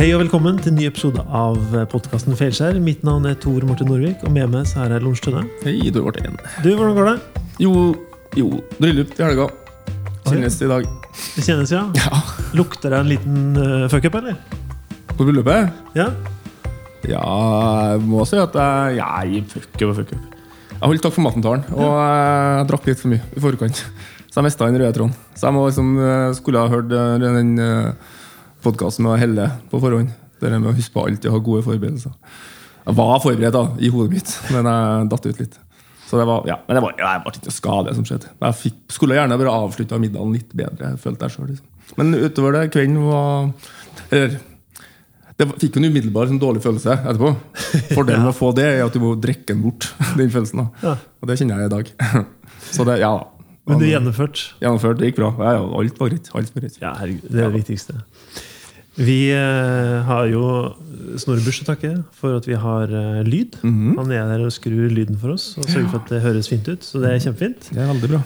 Hei og velkommen til en ny episode av podkasten Feilskjær. Mitt navn er Tor Martin Norvik, og med meg så har jeg Lorentz Tønne. Hei, du Martin. Du, hvordan går det? Jo, jo, bryllup i helga. Kjennes i dag. Det kjennes, ja? Ja. Lukter det en liten uh, fuckup, eller? På bryllupet? Ja? Ja, jeg må si at jeg Jeg fuck up og fuckup. Jeg holdt takk for maten-talen, og jeg drakk litt for mye i forkant. Så jeg mista den røde tråden. Så jeg må liksom, eh, skulle ha hørt den den podkasten med å Helle på forhånd. Det der med å huske på alltid å ha gode forberedelser. Jeg var forberedt da, i hodet mitt, men jeg datt ut litt. Så det var, ja, men det var, ja, det var ikke skade som skjedde. Jeg fikk, skulle gjerne bare avslutta middagen litt bedre. Jeg følte jeg selv, liksom. Men utover det, kvelden var Eller det fikk jo en umiddelbar sånn, dårlig følelse etterpå. Fordelen med å få det er at du må drikke den bort. den følelsen da. Ja. Og det kjenner jeg i dag. Så det, ja. Men du er gjennomført? Det gikk bra. Ja, ja, alt var greit. Alt var greit. Ja, herregud. Det er det viktigste. Vi eh, har jo Snorre Busch å takke for at vi har eh, lyd. Han er der og skrur lyden for oss og sørger for at det høres fint ut. Så det er kjempefint. Det er veldig bra.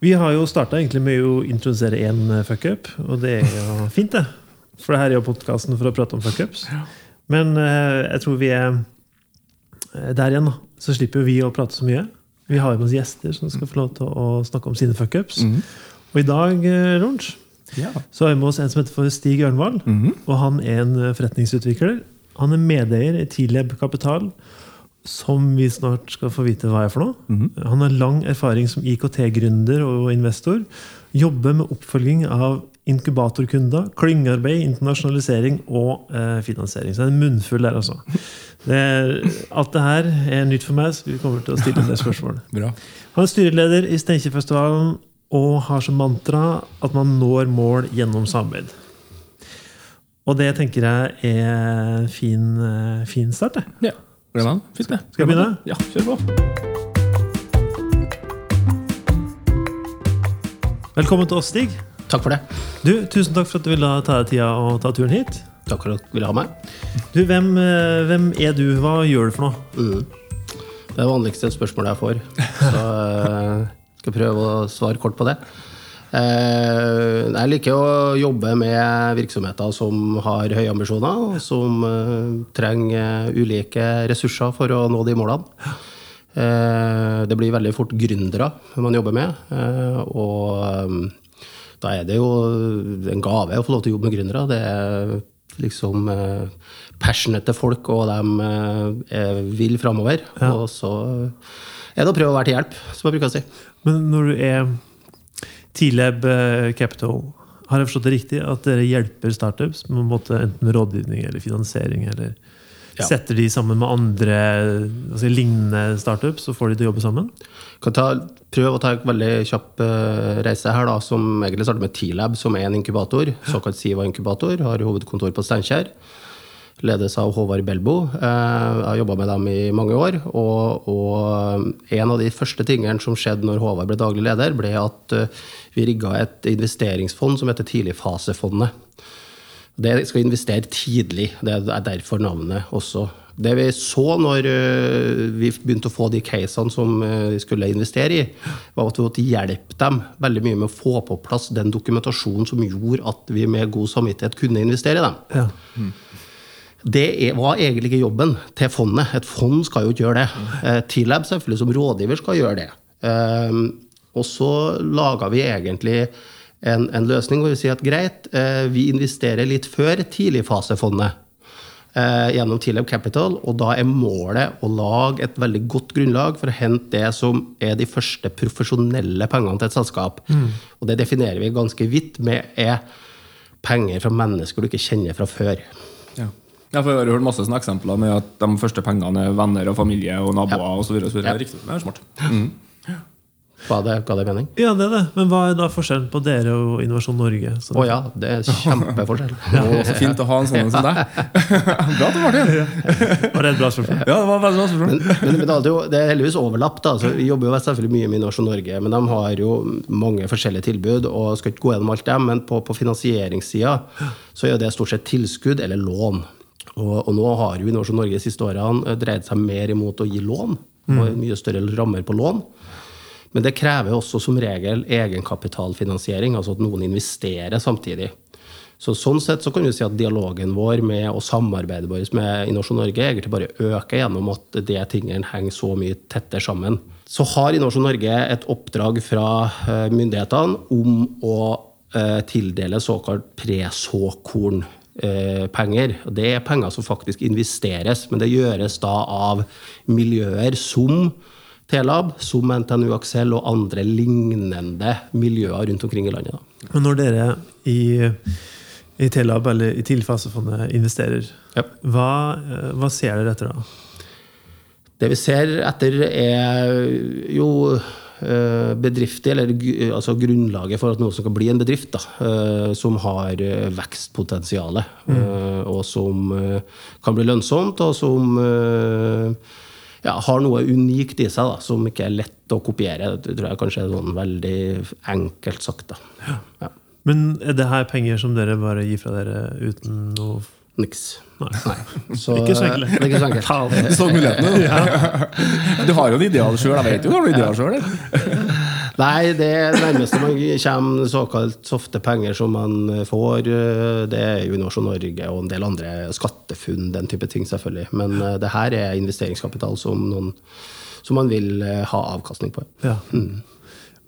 Vi har jo starta med å introdusere én fuckup, og det er jo fint, det. For det her er jo podkasten for å prate om fuckups. Men eh, jeg tror vi er eh, der igjen, da. Så slipper vi å prate så mye. Vi har med oss gjester som skal få lov til å snakke om sine fuckups. Og i dag, eh, Lorentz, Ja. så har vi med oss en som heter for Stig Ørnvald. Og han er en eh, forretningsutvikler. Han er medeier i Tileb Kapital, som vi snart skal få vite hva er for noe. Han har lang erfaring som IKT-gründer og investor. Jobber med oppfølging av inkubatorkunder, klyngearbeid, internasjonalisering og eh, finansiering. Så det er en munnfull der, altså. Det er, alt det her er nytt for meg, så vi kommer til å stille en del spørsmål. Bra. Han er styreleder i Steinkjerfestivalen og har som mantra at man når mål gjennom samarbeid. Og det tenker jeg er en fin, eh, fin start. det. Ja. Gleder meg. Fint, det. Skal jeg begynne? Ja, kjør på. Velkommen til oss, Stig. Takk for det. Du, Tusen takk for at du ville ta deg tida og ta turen hit. Takk for at du ville ha meg. Du, hvem, eh, hvem er du? Hva gjør du for noe? Mm. Det er det vanligste spørsmålet jeg får. Så jeg skal prøve å svare kort på det. Eh, Jeg liker å jobbe med virksomheter som har høye ambisjoner, og som eh, trenger ulike ressurser for å nå de målene. Eh, Det blir veldig fort gründere man jobber med. Og da er det jo en gave å få lov til å jobbe med gründere. Det er liksom passionate folk, og de vil framover. Og så er det å prøve å være til hjelp, som jeg bruker å si. Men når du er Tileb eh, Capital, har jeg forstått det riktig at dere hjelper startups med en måte, enten med rådgivning eller finansiering? eller Ja. Setter de sammen med andre altså, lignende startups og får de til å jobbe sammen? Kan ta, prøve å ta en veldig kjapp uh, reise her, da, som egentlig starter med T-Lab, som er en inkubator. Såkalt Siva-inkubator. Har hovedkontor på Steinkjer. Ledes av Håvard Belbo. Eh, Jeg har jobba med dem i mange år. Og, og en av de første tingene som skjedde når Håvard ble daglig leder, ble at eh, vi rigga et investeringsfond som heter Tidligfasefondet. Det skal investere tidlig. Det er derfor navnet også. Det vi så når øh, vi begynte å få de casene som vi skulle investere i, var at vi måtte hjelpe dem veldig mye med å få på plass den dokumentasjonen som gjorde at vi med god samvittighet kunne investere i dem. Ja. Det er, var egentlig ikke jobben til fondet. Et fond skal jo ikke gjøre det. Eh, T-Lab selvfølgelig som rådgiver skal gjøre det. Eh, og så laga vi egentlig en, en løsning hvor vi sier at greit, eh, vi investerer litt før tidligfasefondet gjennom T-Lab Capital, og da er målet å lage et veldig godt grunnlag for å hente det som er de første profesjonelle pengene til et selskap. Og det definerer vi ganske vidt med er penger fra mennesker du ikke kjenner fra før. Ja. Ja, for Jeg har hørt masse sånne eksempler med at de første pengene er venner og familie og naboer. Ja. og så videre, og så videre. Ja. Riktig. Det er smart. Mm. Hva det, ga det mening? ja, det er det. Men hva er da forskjellen på dere og Innovasjon Norge? Å oh, ja, det er kjempeforskjell. Å, så fint å ha en sånn som deg. Bra til Martin! Var det et bra spørsmål? Ja, det var veldig bra spørsmål. Men, men, men det, er det er heldigvis overlapp. da, så Vi jobber jo selvfølgelig mye med Innovasjon Norge, men de har jo mange forskjellige tilbud. og skal ikke gå gjennom alt dem, Men på, på finansieringssida så er det stort sett tilskudd eller lån. Og, og nå har jo Innovasjon Norge de siste årene dreid seg mer imot å gi lån. og Mye større rammer på lån. Men det krever også som regel egenkapitalfinansiering, altså at noen investerer samtidig. Så Sånn sett så kan vi si at dialogen vår med og samarbeidet vårt med Innovasjon Norge egentlig bare øker gjennom at de tingene henger så mye tettere sammen. Så har Innovasjon Norge et oppdrag fra eh, myndighetene om å eh, tildele såkalt presåkornpenger. Det er penger som faktisk investeres, men det gjøres da av miljøer som Telab, som NTNU Aksel og andre lignende miljøer rundt omkring i landet. Da. Men når dere i, i Telab eller i Tidligfasefondet investerer, Ja. hva, eh, hva ser dere etter da? Det vi ser etter, er jo eh, bedrifter, eller altså grunnlaget for at noe som kan bli en bedrift, da, eh, som har eh, vekstpotensial, mm. og som eh, kan bli lønnsomt, og som eh, ja, har noe unikt i seg, da, som ikke er lett å kopiere. Det tror jeg kanskje er sånn veldig enkelt sagt. Da. Ja. Men er det her penger som dere bare gir fra dere uten noe Niks. Nei. Så, Ikke så enkelt. Er ikke så enkelt. Du så mulighetene, du. Du har jo en ideal sjøl. Jeg vet jo du har en ideal sjøl. Nei, det nærmeste man kommer såkalt softe penger som man får, eh, det er jo Innovasjon Norge og en del andre skattefunn, den type ting, selvfølgelig. Men eh, det her er investeringskapital som, noen, som man vil eh, ha avkastning på. Ja.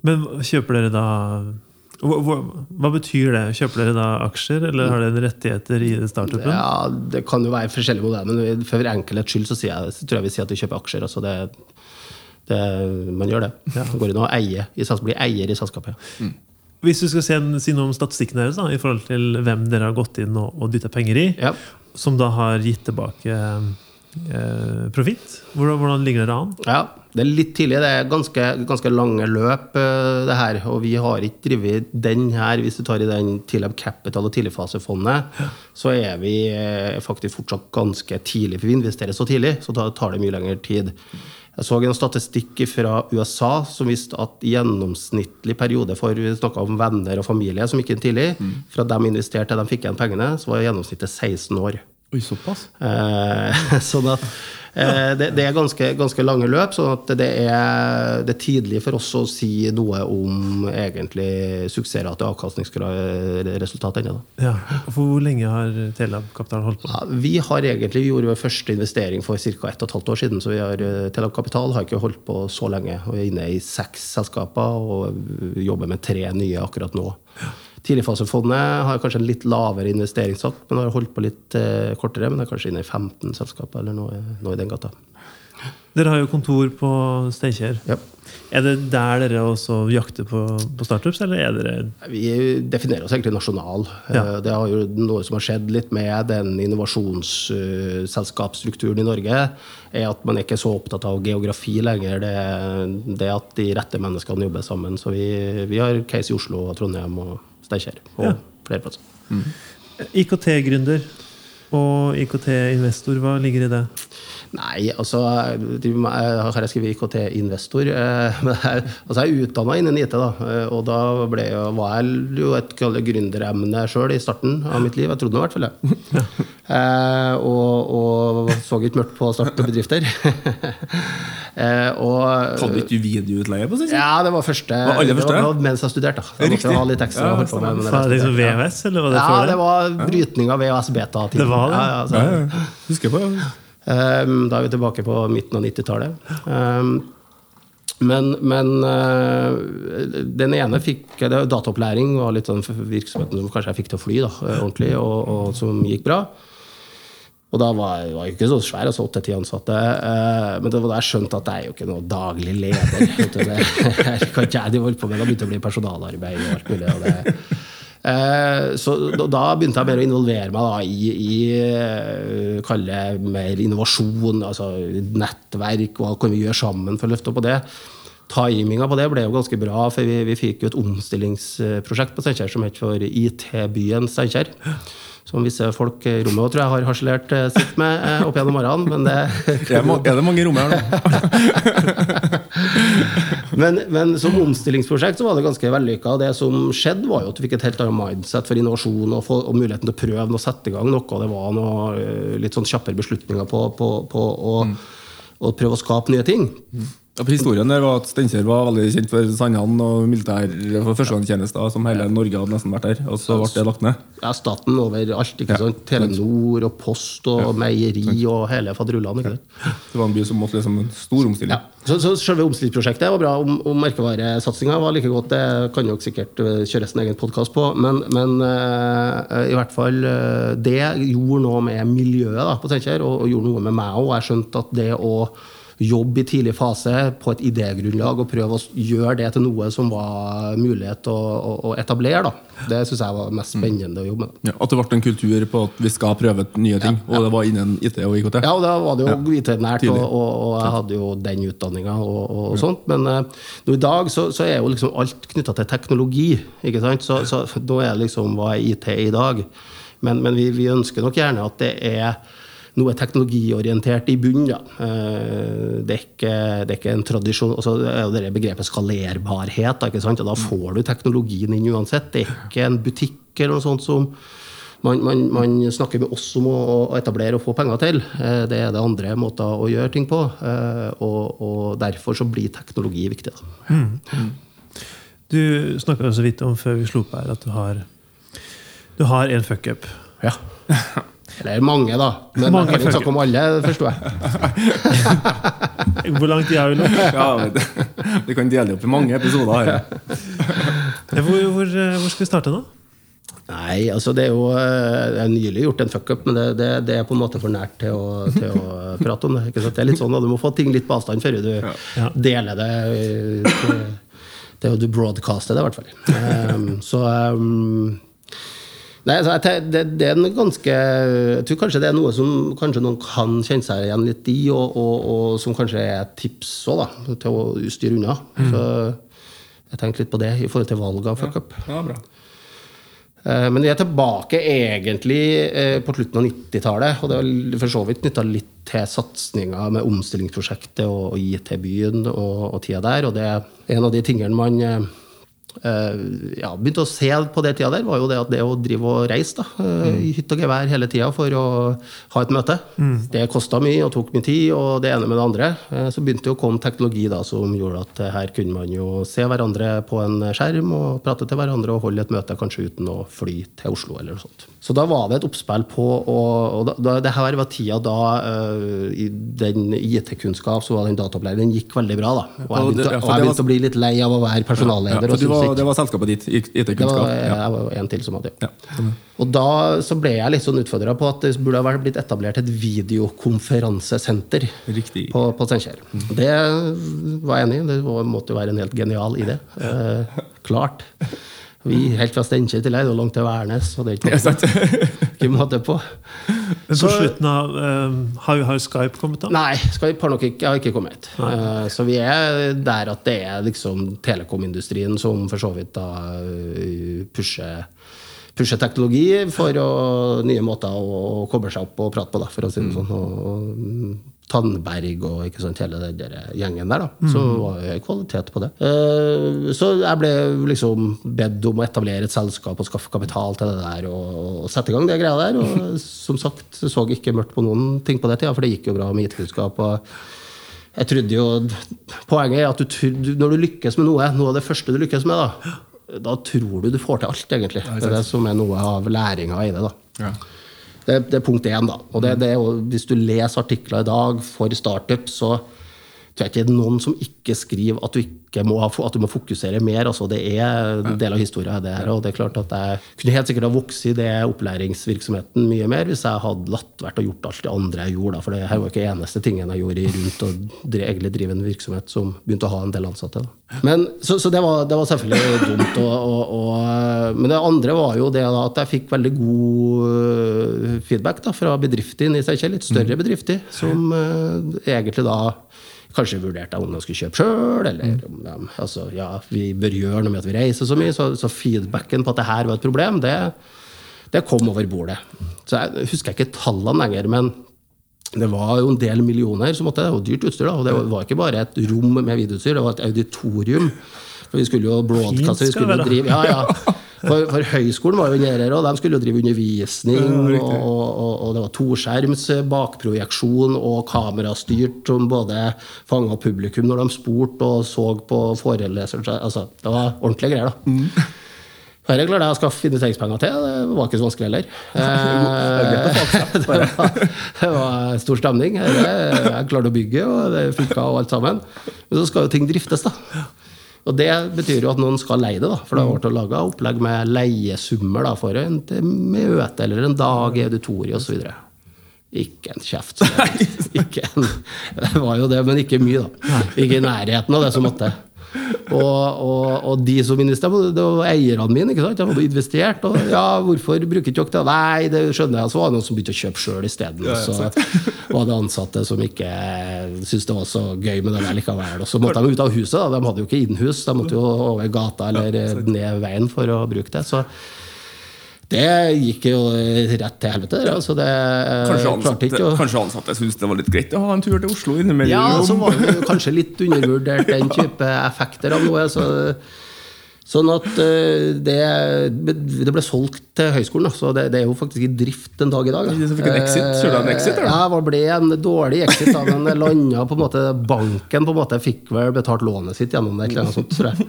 Men kjøper dere da hva, hva, hva betyr det? Kjøper dere da aksjer, eller har dere rettigheter i startupen? Ja, Det kan jo være forskjellige modeller, men for enkelhets skyld så, sier jeg, så tror jeg vi sier at vi kjøper aksjer. altså det, det, Man gjør det. Det går inn og eier, blir eier i selskapet. Hvis du skal se, si noe om statistikken deres da, i forhold til hvem dere har gått inn og, og dytta penger i, Ja. som da har gitt tilbake eh, profitt, hvordan, hvordan ligger dere an? Ja, det er litt tidlig. Det er ganske, ganske lange løp, eh, det her. Og vi har ikke drevet den her, hvis du tar i den Tilab Capital og Tidligfasefondet, så er vi eh, faktisk fortsatt ganske tidlig. For vi investerer så tidlig, så da tar det mye lengre tid. Jeg så en statistikk fra USA som viste at gjennomsnittlig periode for vi om venner og familie som gikk inn tidlig, fra de investerte til de fikk igjen pengene, så var gjennomsnittet 16 år. Oi, såpass. Eh, sånn at eh, det, det er ganske, ganske lange løp, sånn at det er, det er tidlig for oss å si noe om egentlig suksessrate og avkastningsresultat ennå. Ja. Hvor lenge har Telab Kapital holdt på? Ja, vi har egentlig, gjorde vår første investering for ca. 1 12 år siden, så vi har, eh, Telab Kapital har ikke holdt på så lenge. Vi er inne i seks selskaper og jobber med tre nye akkurat nå. Tidligfasefondet har kanskje en litt lavere investeringssats, men har holdt på litt eh, kortere. Men er kanskje inne i 15 selskaper eller noe, noe i den gata. Dere har jo kontor på Steinkjer. Ja. Er det der dere også jakter på, på startups, eller er dere Vi definerer oss egentlig nasjonal. Ja. Eh, Det har jo noe som har skjedd litt med den innovasjonsselskapsstrukturen i Norge, er at man er ikke så opptatt av geografi lenger. Det, det at de rette menneskene jobber sammen. Så vi, vi har case i Oslo, og Trondheim og Steinkjer og Ja. flere plasser. IKT-gründer og IKT-investor, hva ligger i det? Nei, altså jeg Har jeg skrevet IKT-investor? eh, Men jeg, altså jeg er utdanna innen IT, da. eh, Og da ble, jeg- var jeg jo et gründeremne sjøl i starten av mitt liv. Jeg trodde nå i hvert fall det. Eh, og, og så ikke mørkt på å starte bedrifter. eh, og Hadde ikke du videoutleie på sin ja, det var første, Var alle første? Det var mens jeg studerte. da. Jeg måtte Riktig. ha litt ekstra Ja, å holde på med. det liksom VVS, ja. Eller var det Ja, før det var brytning av VHS-beta. Det var det? Ja, ja, så- Ja, ja. Husker på det. Um, da er vi tilbake på midten av 90-tallet. Um, men, men uh, den ene fikk det Dataopplæring var litt sånn virksomheten som kanskje jeg fikk til å fly da, uh, ordentlig, og, og som gikk bra. Og da var jeg ikke så svær, altså åtte-ti ansatte. uh, men det var da jeg skjønte at jeg er jo ikke noe daglig leder. Det kan ikke jeg holde på med. Da begynte det å bli personalarbeid og alt mulig. Og det, Eh, Så da- begynte jeg mer å involvere meg da, i, i kalle mer innovasjon, altså nettverk, hva kan vi gjøre sammen for å løfte opp på det. Timinga på det ble jo ganske bra, for vi, vi fikk jo et omstillingsprosjekt på Steinkjer som het for IT-byen Steinkjer. Som visse folk i rommet tror jeg har harselert eh, sitt med eh, opp gjennom årene. Men det Er det ma- er det mange romer her nå? Men, men som omstillingsprosjekt så var det ganske vellykka. Det som skjedde, var jo at du fikk et helt annet mindset for innovasjon og, for, og muligheten til å prøve og sette i gang noe. Det var noe, eh, litt sånn kjappere beslutninger på, på, på å, å prøve å skape nye ting. Ja, for Historien der var at Steinkjer var veldig kjent for Sandane og militær for førstegangstjenester, som hele Norge hadde nesten vært der. Og så ble det lagt ned. Ja, staten overalt. ikke sant? Telenor og Post og meieri og hele faderullan. ikke sant? Det var en by som måtte liksom en stor omstilling. Ja. Så, så selve omstillingsprosjektet var bra. Om, om merkevaresatsinga var like godt, det kan jo sikkert kjøre kjøres en egen podkast på. Men, men uh, i hvert fall eh, det gjorde noe med miljøet da, på Steinkjer, og, og gjorde noe med meg òg. Jeg skjønte at det å jobbe i tidlig fase på et idégrunnlag og prøve å gjøre det til noe som var mulighet å, å, å etablere, da. det syns jeg var mest spennende å jobbe med. Ja, at det ble en kultur på at vi skal prøve nye ting, og det var innen IT og IKT. Ja, og da var det jo Ja. IT-nært, og, og, og jeg hadde jo den utdanninga og, og, sånt. Men eh, nå i dag så, så er jo liksom alt knytta til teknologi. ikke sant? Så, så da er liksom hva er IT i dag? Men, men vi, vi ønsker nok gjerne at det er noe teknologiorientert i bunnen. Ja. Eh, Det, er ikke, det er ikke en tradisjon altså Det er jo det begrepet skalerbarhet. Da, ikke sant? Og da får du teknologien inn uansett. Det er ikke en butikk eller noe sånt som man, man, man snakker med oss om å, å etablere og få penger til. Eh, Det er det andre måter å gjøre ting på. eh, Og, og derfor så blir teknologi viktig. Da. Du snakka så vidt om før vi slo på her, at du har Du har en fuckup. Ja. Eller mange, da. Men Mange jeg kan ikke snakke om alle, forstår jeg. Hvor lang tid har vi nå? Ja. Vi kan dele det opp i mange episoder. her. Hvor, hvor, eh, hvor skal vi starte nå? Nei, altså det er jo eh, Jeg har nylig gjort en fuckup, men det, det, det er på en måte for nært til å, til å prate om det. Ikke sant? Det er litt sånn, da, Du må få ting litt på avstand før du Ja. deler det. eh, Det er jo du broadcaster det, i hvert fall. Um, så um, Nei, altså, det, det er en ganske Jeg tror kanskje det er noe som kanskje noen kan kjenne seg igjen litt i, og, og, og som kanskje er et tips også, da, til å styre unna. Så jeg tenkte litt på det i forhold til valg av fuckup. Ja, bra. Eh, Men vi er tilbake egentlig eh, på slutten av 90-tallet. Og det er for så vidt knytta litt til satsinga med omstillingsprosjektet og IT-byen og, og tida der. Og det er en av de tingene man eh, ja, begynte å se på det tida der, var jo det at det å drive og reise da, mm. i hytt og gevær hele tida for å ha et møte, det kosta mye og tok mye tid, og det ene med det andre. Eh, Så begynte det å komme teknologi da, som gjorde at eh, her kunne man jo se hverandre på en skjerm og prate til hverandre og holde et møte kanskje uten å fly til Oslo eller noe sånt. Så da var det et oppspill på og, og da, det her var tida da uh, i den IT-kunnskap, så var den dataopplæringen, den gikk veldig bra. da. Og jeg begynte, og jeg begynte å bli litt lei av å være Ja, personalleder. for og var, det var selskapet ditt, IT-kunnskap? jeg var en til som hadde Ja. Og da så ble jeg litt sånn utfordra på at det burde ha blitt etablert et videokonferansesenter Riktig. på, på Steinkjer. Det var jeg enig i. Det måtte jo være en helt genial idé. Uh, klart. Vi helt fra Steinkjer til her, det er langt til Værnes, og det er ikke, måte på. Men på slutten av eh, har, har Skype kommet, da? Nei, Skype har nok ikke, har ikke kommet. Eh, Så vi er der at det er liksom telekomindustrien som for så vidt da eh, pusher, pusher teknologi for å, nye måter å koble seg opp og prate på, da, for å si det sånn. Og, og Tandberg og ikke sant, hele den der gjengen der. da, Så var det kvalitet på det. Uh, Så jeg ble liksom bedt om å etablere et selskap og skaffe kapital til det der og, og sette i gang det greia der. Og som sagt, så jeg ikke mørkt på noen ting på det tida, for det gikk jo bra med IT-kunnskap. og jeg trodde jo, Poenget er at du, når du lykkes med noe, noe av det første du lykkes med, da, da tror du du får til alt, egentlig. Det er det som er noe av læringa i det. da. Ja. Det, det er punkt én. da. Og det, det hvis du leser artikler i dag for startup, så tror jeg ikke det er noen som ikke skriver at du, ikke må, ha, at du må fokusere mer. altså Det er en del av historien. det her, og det er klart at Jeg kunne helt sikkert ha vokst i det opplæringsvirksomheten mye mer hvis jeg hadde latt vært og gjort alt det andre jeg gjorde. da, For det her var ikke eneste tingen jeg gjorde rundt å egentlig drive en virksomhet som begynte å ha en del ansatte. da. Men, så så det, var, det var selvfølgelig dumt. Og, og, og, men det andre var jo det da, at jeg fikk veldig god øh, feedback da, fra bedrifter i Steinkjer, litt større bedrifter, som uh, egentlig da kanskje vurderte om de skulle kjøpe sjøl, eller om de altså, ja, vi bør gjøre noe med at vi reiser så mye. Så, så feedbacken på at det her var et problem, det, det kom over bordet. Så jeg husker ikke tallene lenger, men det var jo en del millioner som måtte, det var dyrt utstyr. da, og Det var ikke bare et rom med videoutstyr, det var et auditorium. For vi skulle jo broadcaste, vi skulle jo drive Ja, ja. For, for høyskolen var jo inne her, og de skulle jo drive undervisning. Ja, og, og, og det var toskjerms eh, bakprojeksjon og kamerastyrt som både fanga publikum når de spurte og så på forelesere. Altså, det var ordentlige greier, da. Mm. Dette klarte jeg å skaffe investeringspenger til. Det var ikke så vanskelig heller. Eh, det, var, det var stor stemning. Jeg, jeg klarte å bygge, og det funka og alt sammen. Men så skal jo ting driftes, da. Og det betyr jo at noen skal leie det, da. For det har vært laga opplegg med leiesummer da, for en møte eller en dag i auditoriet osv. Ikke en kjeft. Ikke en, det var jo det, men ikke mye, da. Ikke i nærheten av det som måtte. Og, og, og de som investerte, det var eierne mine. ikke sant? De hadde investert. Og ja, hvorfor bruker ikke dere det? Nei, det skjønner jeg. Så var det noen som begynte å kjøpe sjøl isteden. Ja, ja, Så var det ansatte som ikke syntes det var så gøy med det likevel. Og så måtte de ut av huset. Da. De hadde jo ikke innhus, de måtte jo over gata eller ned veien for å bruke det. Så det gikk jo rett til helvete. der, Altså det Kanskje ansatte, å kanskje ansatte syntes det var litt greit å ha en tur til Oslo innimellom? ja, så var det kanskje litt undervurdert, den type effekter av noe. Så, sånn at eh, det, det ble solgt til høyskolen, så det, det er jo faktisk i drift en dag i dag. da. Så fikk en exit? Kjørte en exit, eller? Ja, det ble en dårlig exit. Da, men landa på en måte Banken på en måte fikk vel betalt lånet sitt gjennom det. eller noe sånt, tror jeg.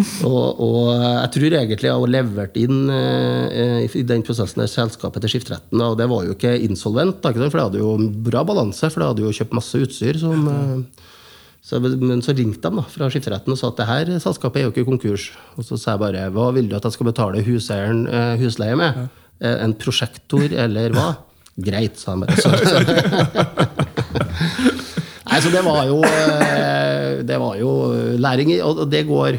Og, og jeg tror egentlig jeg har levert inn eh, i den prosessen der selskapet til skifteretten. Og det var jo ikke insolvent, da, for det hadde jo bra balanse, for det hadde jo kjøpt masse utstyr. som... eh, så, men så ringte de da, fra skifteretten og sa at det her selskapet er jo ikke konkurs. Og så sa jeg bare hva vil du at jeg skal betale huseieren eh, husleie med? Ja. En prosjektor eller hva? Greit, sa han bare. Så, Nei, så det var jo eh, Det var jo læring i Og det går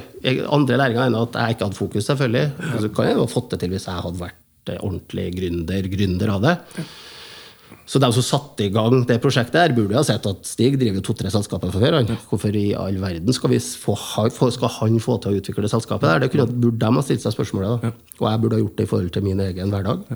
Andre læringer enn at jeg ikke hadde fokus, selvfølgelig. Så kan jeg jo fått det til hvis jeg hadde vært eh, ordentlig gründer, gründer av det. Så de som satte i gang det prosjektet, her burde ha sett at Stig driver to-tre selskaper for før. han. Hvorfor i all verden skal, vi få, skal han få til å utvikle det selskapet? der? Det burde de ha stilt seg spørsmålet. da. Og jeg burde ha gjort det i forhold til min egen hverdag.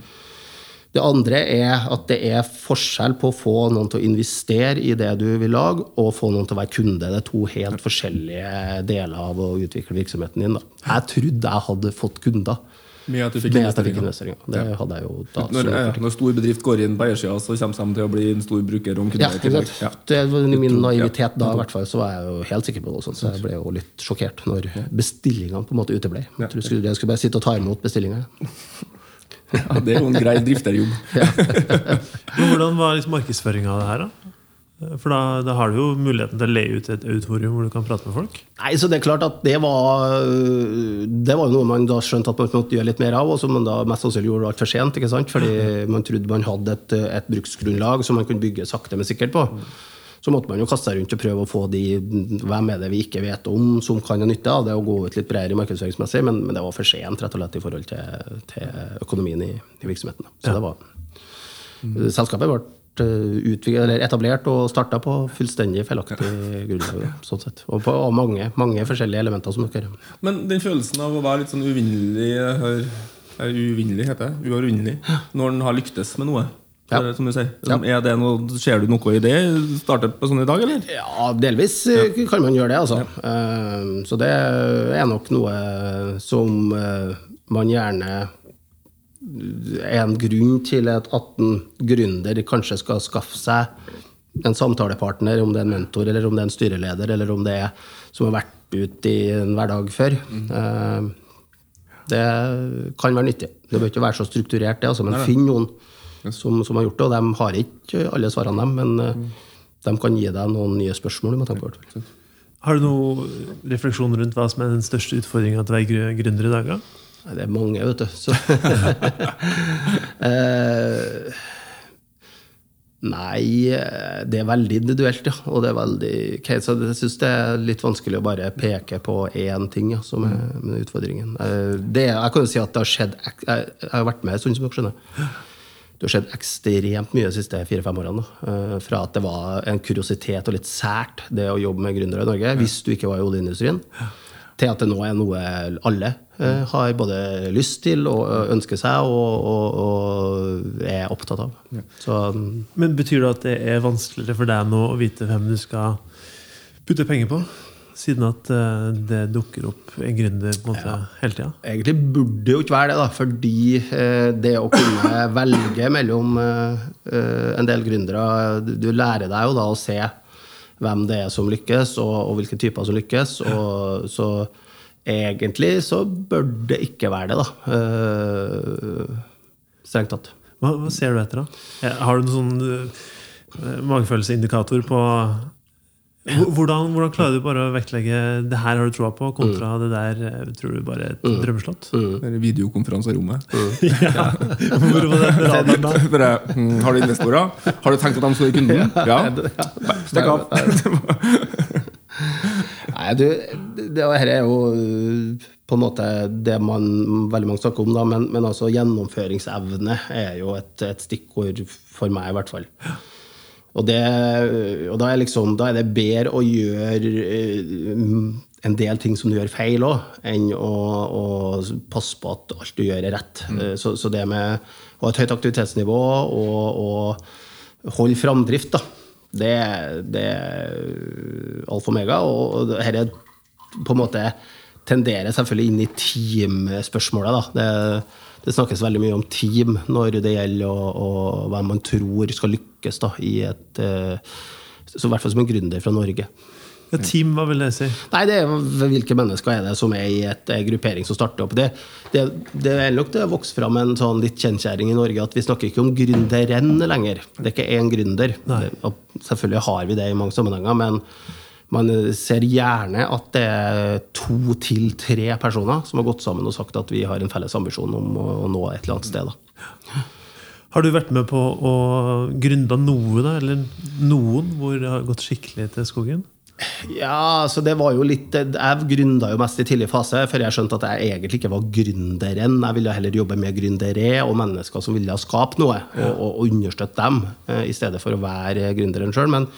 Det andre er at det er forskjell på å få noen til å investere i det du vil lage, og få noen til å være kunde. Det er to helt forskjellige deler av å utvikle virksomheten din. Da. Jeg trodde jeg hadde fått kunder. Med at du fikk investeringer. ja. hadde jeg jo da. Når, eh, når stor bedrift går inn på eiersida, så kommer de til å bli en stor bruker om kunder sant? Ja. Det var min naivitet da i hvert fall, så var jeg jo helt sikker på det. Så jeg ble jo litt sjokkert når bestillingene på en måte uteble. Jeg trodde jeg skulle bare sitte og ta imot bestillinger. Ja, det er jo en grei drifterjobb. Men hvordan var liksom markedsføringa av det her, da? For da, da har du jo muligheten til å leie ut et auditorium hvor du kan prate med folk. Nei, så det er klart at det var Det var noe man da skjønte at man måtte gjøre litt mer av, og som man da mest sannsynlig gjorde altfor sent. ikke sant? Fordi man trodde man hadde et, et bruksgrunnlag som man kunne bygge sakte, men sikkert på. Så måtte man jo kaste seg rundt og prøve å få de Hvem er det vi ikke vet om, som kan ha nytte av det, og gå ut litt bredere markedsføringsmessig, men, men det var for sent rett og slett i forhold til, til økonomien i, i virksomheten. Så Så det var Selskapet ble eh, utviklet, eller etablert og starta på fullstendig feilaktig grunnlag. Sånn sett. Og på og mange, mange forskjellige elementer som dere Men den følelsen av å være litt sånn uvinnelig jeg er Uvinnelig, heter det? Uovervinnelig. Når en har lyktes med noe. Ja. Det Som du sier. Ja. Er det noe, ser du noe i det? Startet på sånn i dag, eller? Ja, delvis ja. kan man gjøre det, altså. Eh, Så det er nok noe som eh, man gjerne er en grunn til at at en gründer kanskje skal skaffe seg en samtalepartner, om det er en mentor, eller om det er en styreleder, eller om det er som har vært ute i en hverdag før. Eh, Det kan være nyttig. Det bør ikke være så strukturert, det, altså, men finn noen som, som har gjort det. Og de har ikke alle svarene, dem, men eh, de kan gi deg noen nye spørsmål. på. Har du noen refleksjon rundt hva som er den største utfordringa til å være gr- gründer i dag? da? Det er mange, vet du. Så. eh, nei, eh, det er veldig individuelt, ja. Og det er veldig okay, Så jeg syns det er litt vanskelig å bare peke på én ting ja, som er med utfordringen. Det, jeg kan jo si at det har skjedd Jeg, jeg har vært med en stund, som dere skjønner. Det har skjedd ekstremt mye de siste fire-fem årene. Eh, Fra at det var en kuriositet og litt sært, det å jobbe med gründere i Norge, hvis du ikke var i oljeindustrien, til at det nå er noe alle eh, har både lyst til og ønsker seg og, og, og er opptatt av. Så mm, Men Betyr det at det er vanskeligere for deg nå å vite hvem du skal putte penger på? Siden at eh, det dukker opp en gründer på en måte hele tida? Egentlig burde det jo ikke være det, da, fordi eh, det å kunne velge mellom eh, en del gründere du, lærer deg jo da å se hvem det er som lykkes, og, og hvilke typer som lykkes. Og, så egentlig så bør det ikke være det, da. Strengt tatt. Hva, hva ser du etter, da? Har du noen sånn magefølelseindikator på hvordan, hvordan klarer du bare å vektlegge det her har du troa på, kontra det der eh, tror du bare et mm. drømmeslott? Det er videokonferanserommet. Ja. Hvor var den radaren da? Bare, mm, har du investorer? Har du tenkt at de skal i kunden? Ja. Stikk av. Nei, du, det, det her er jo uh, på en måte det man veldig mange snakker om, da, men, men altså gjennomføringsevne er jo et, et stikkord for meg, i hvert fall. Og, det, og da, er liksom, da er det bedre å gjøre uh, en del ting som du gjør feil òg, enn å, å passe på at alt du gjør, er rett. Mm. Så, så det med å ha et høyt aktivitetsnivå og, og holde framdrift, da, det, det er alfa og mega. Og dette på en måte tenderer selvfølgelig inn i teamspørsmålet. Da. Det, det snakkes veldig mye om team når det gjelder å, å, hvem man tror skal lykkes da, i et eh, så I hvert fall som en gründer fra Norge. Ja, team, hva vil det si? Nei, det er Hvilke mennesker er det som er i et eh, gruppering som starter opp? Det, det, det er nok det har vokst fram en sånn litt kjennkjæring i Norge at vi snakker ikke om gründeren lenger. Det er ikke én gründer. Nei. Selvfølgelig har vi det i mange sammenhenger, men man ser gjerne at det er to til tre personer som har gått sammen og sagt at vi har en felles ambisjon om å nå et eller annet sted. Da. Har du vært med på å gründe noe, da? Eller noen hvor det har gått skikkelig til skogen? Ja, så det var jo litt Jeg gründa jo mest i tidlig fase, før jeg skjønte at jeg egentlig ikke var gründeren. Jeg ville heller jobbe med gründere og mennesker som ville skape noe, og, og, understøtte dem, eh, i stedet for å være gründeren sjøl. Men,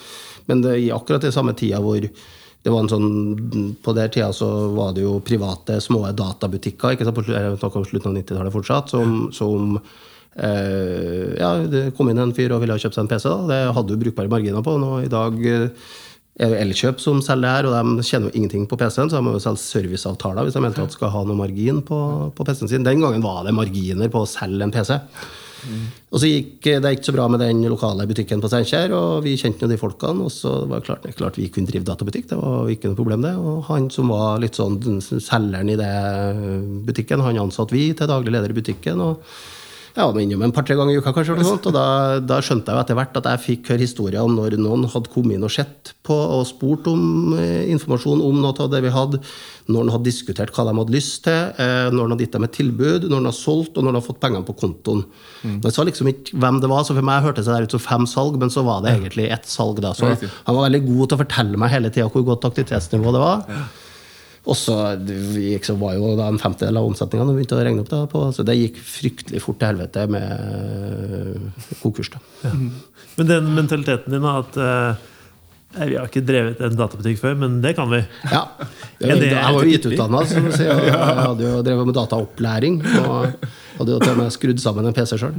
men det, i akkurat i samme tida hvor det var en sånn, På den tida så var det jo private, små databutikker ikke sant, på slutten av 90-tallet fortsatt, som, som eh, ja, Det kom inn en fyr og ville ha kjøpt seg en PC. da, Det hadde jo brukbare marginer på. Nå i dag eh, er det Elkjøp som selger det her, og de tjener jo ingenting på PC-en, så de må jo selge serviceavtaler hvis de mente at de skal ha noe margin på, på PC-en sin. Den gangen var det marginer på å selge en PC. Og så gikk det ikke så bra med den lokale butikken på Steinkjer, og vi kjente jo de folkene, og så var det klart, det klart vi kunne drive databutikk, det var ikke noe problem det. Og han som var litt sånn selgeren i det butikken, han ansatte vi til daglig leder i butikken. og ja, var innom en par-tre ganger i uka, kanskje, sånt, og da, da skjønte jeg jo etter hvert at jeg fikk høre historier om når noen hadde kommet inn og sett på og spurt om eh, informasjon om noe av det vi hadde, når de hadde diskutert hva de hadde lyst til, eh, når de hadde gitt dem et tilbud, når de hadde solgt, og når de hadde fått pengene på kontoen. Men Jeg sa liksom ikke hvem det var, så for meg hørtes det der ut som fem salg, men så var det egentlig ett salg. da, så Han var veldig god til å fortelle meg hele tida hvor godt aktivitetsnivå det var. Og så var jo da en femtedel av omsetninga vi begynte å regne opp. Da, på, så det gikk fryktelig fort til helvete med konkurs. da. Men den mentaliteten din, at eh, nei, vi har ikke drevet en databutikk før, men det kan vi. Ja. Jeg var jo IT-utdanna, så jeg hadde jo drevet med dataopplæring. Og hadde jo til og med skrudd sammen en PC sjøl.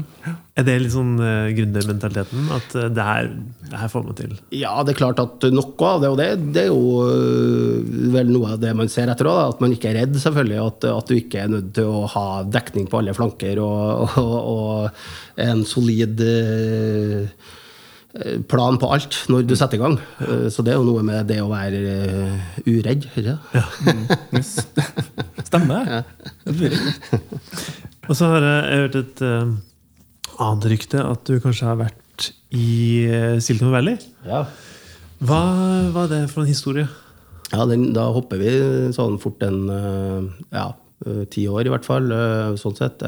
Er det litt sånn uh, gründermentaliteten? At uh, det, her, det her får man til? Ja, det er klart at noe av det, og det, det er jo uh, vel noe av det man ser etter òg, at man ikke er redd, selvfølgelig. At, at du ikke er nødt til å ha dekning på alle flanker og, og, og en solid uh, plan på alt når du setter i gang. Så det er jo noe med det å være uredd. Ikke? Yes. Stemmer det? Og så har jeg, jeg hørt et uh, annet rykte, at du kanskje har vært i uh, Silicon Valley. Ja. Hva var det for en historie? Ja, den, da hopper vi sånn fort en uh, ja, ti år, i hvert fall. Sånn sett.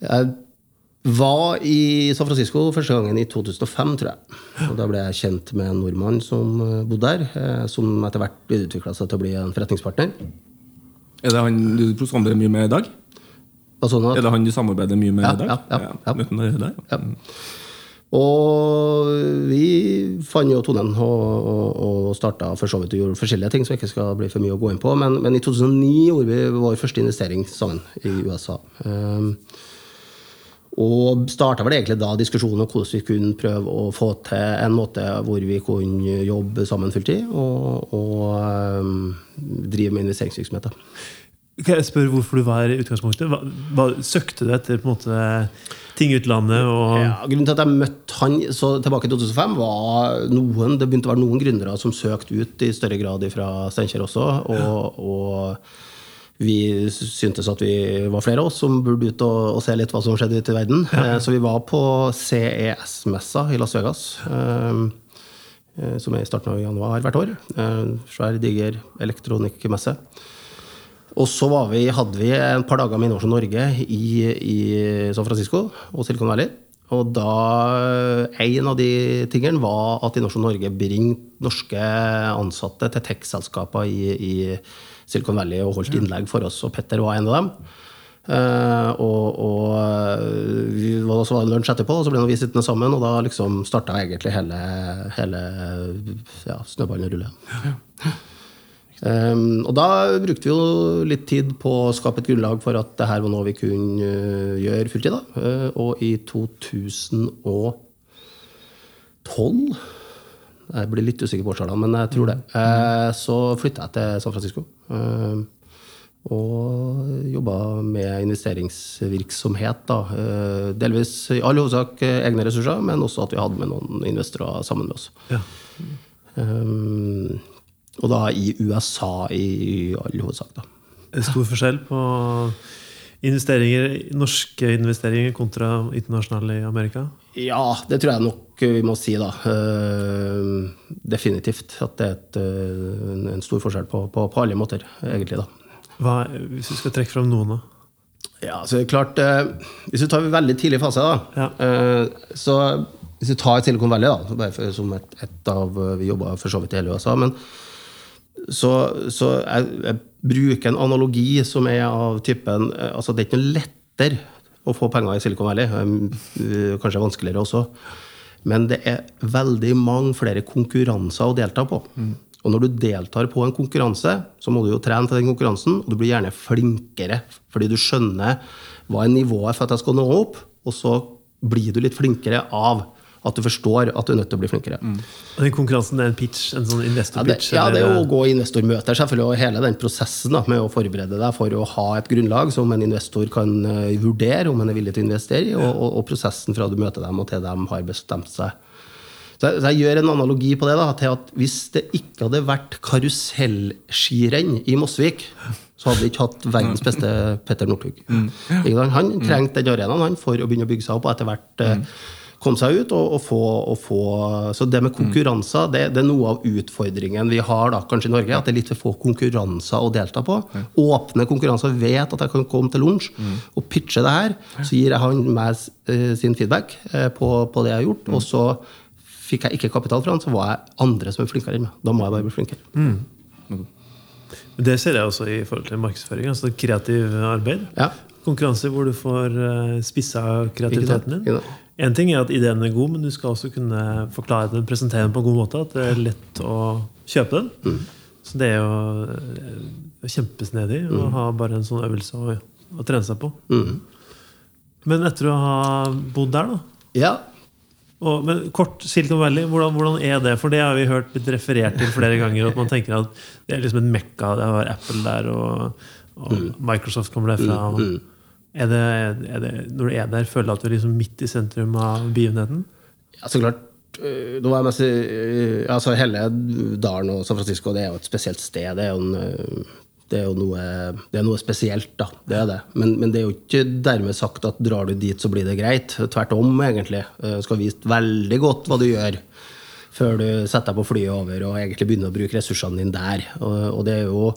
Jeg var i San Francisco første gangen i 2005, tror jeg. Og Da ble jeg kjent med en nordmann som bodde der, som etter hvert utvikla seg til å bli en forretningspartner. Er det han du samarbeider mye med i dag? Sånn at Er det han du samarbeider mye med Ja, i dag? ja, ja, ja. Ja. Og vi fant jo tonen og, og, og starta for så vidt og gjorde forskjellige ting som jeg ikke skal bli for mye å gå inn på. Men, men i 2009 gjorde vi vår første investering sammen i USA. Um, Og starta vel egentlig da diskusjonen om hvordan vi kunne prøve å få til en måte hvor vi kunne jobbe sammen fulltid og, og um, drive med investeringsvirksomhet. Kan jeg spørre hvorfor du var i utgangspunktet? Hva, hva, søkte du etter på en måte ting i utlandet? Og... Ja, grunnen til at jeg møtte han så tilbake i 2005, var noen, det begynte å være noen gründere som søkte ut i større grad fra Steinkjer også. og, og vi syntes at vi var flere av oss som burde ut og, og se litt hva som skjedde ute i verden. Ja. Eh, så vi var på CES-messa i Las Vegas. Eh, eh, som er i starten av januar hvert år. Svær, diger elektronikkmesse. Og så vi, hadde vi et par dager med Innovasjon Norge i, i, San Francisco og Silicon Valley. Og da En av de tingene var at Innovasjon Norge bringte norske ansatte til tech-selskaper i, i Silicon Valley og holdt innlegg for oss, og Petter var en av dem. Uh, og, og vi var også lunsj etterpå, og så ble vi sittende sammen, og da liksom starta egentlig hele, hele ja, snøballen å rulle. Um, og da brukte vi jo litt tid på å skape et grunnlag for at det her var noe vi kunne uh, gjøre fulltid. Uh, og i 2012 jeg blir litt usikker på årstallene, men jeg tror det. Eh, så flytta jeg til San Francisco. Uh, og jobba med investeringsvirksomhet. Da. Eh, delvis i all hovedsak egne ressurser, men også at vi hadde med noen investorer sammen med oss. Ja. Og da i USA i all hovedsak. Da. Stor forskjell på investeringer, norske investeringer kontra internasjonale i Amerika? Ja, det tror jeg nok vi må si, da. Uh, definitivt. At det er et, uh, en stor forskjell på, på, på, alle måter, egentlig. da. Hva, hvis du skal trekke fram noen, da? Ja, så det er klart uh, Hvis du tar en veldig tidlig fase, da ja. så Hvis du tar Silicon Valley, da, som et, et, av Vi jobba for så vidt i hele USA, men så, så jeg, jeg, bruker en analogi som er av typen altså Det er ikke noe lettere å få penger i Silicon Valley. Eh, kanskje vanskeligere også. Men det er veldig mange flere konkurranser å delta på. Mm. Og når du deltar på en konkurranse, så må du jo trene til den konkurransen, og du blir gjerne flinkere fordi du skjønner hva er nivået for at jeg skal nå opp, og så blir du litt flinkere av at du forstår at du er nødt til å bli flinkere. Mm. Og den konkurransen er en pitch? En sånn investor-pitch? Ja, det, ja, det er å gå i investormøter, selvfølgelig, og hele den prosessen da, med å forberede deg for å ha et grunnlag som en investor kan uh, vurdere om en er villig til å investere i, og, og, og, prosessen fra du møter dem og til de har bestemt seg. Så jeg, så jeg gjør en analogi på det da, til at hvis det ikke hadde vært karusellskirenn i Mosvik så hadde vi ikke hatt verdens beste Petter Northug. Mm. Han trengte den arenaen for å begynne å bygge seg opp, og etter hvert uh, komme seg ut og, og, få, og, få, Så det med konkurranser, det, det, er noe av utfordringen vi har da, kanskje i Norge. At det er litt for få konkurranser å delta på. Åpne konkurranser. Vet at jeg kan komme til lunsj og pitche det her. Så gir jeg han meg uh, sin feedback uh, på, på, det jeg har gjort. Og så fikk jeg ikke kapital fra han, så var jeg andre som er flinkere enn meg. Da må jeg bare bli flinkere. Mm. Det ser jeg også i forhold til markedsføring. altså Kreativ arbeid. Ja. Konkurranse hvor du får uh, spissa kreativiteten din. En ting er at ideen er god, men du skal også kunne forklare den, presentere den på en god måte. At det er lett å kjøpe den. Mm. Så det er jo eh, kjempesnedig mm. å ha bare en sånn øvelse å, å trene seg på. Mm. Men etter å ha bodd der, da? Ja. Og, men kort, Silicon Valley, hvordan, hvordan, er det? For det har vi hørt blitt referert til flere ganger. At man tenker at det er liksom et mekka. Det har Apple der, og, og mm. Microsoft kommer derfra. Mm, mm. Er det, er det, når du er der, føler du at du er liksom midt i sentrum av begivenheten? Ja, så klart. Nå var jeg mest, øh, altså hele dalen og San Francisco det er jo et spesielt sted. Det er jo, en, øh, det er jo noe, det er noe, spesielt, da. Det er det. Men, men, det er jo ikke dermed sagt at drar du dit, så blir det greit. Tvert om, egentlig. Du skal vise veldig godt hva du gjør før du setter deg på flyet over og egentlig begynner å bruke ressursene dine der. Og, og det er jo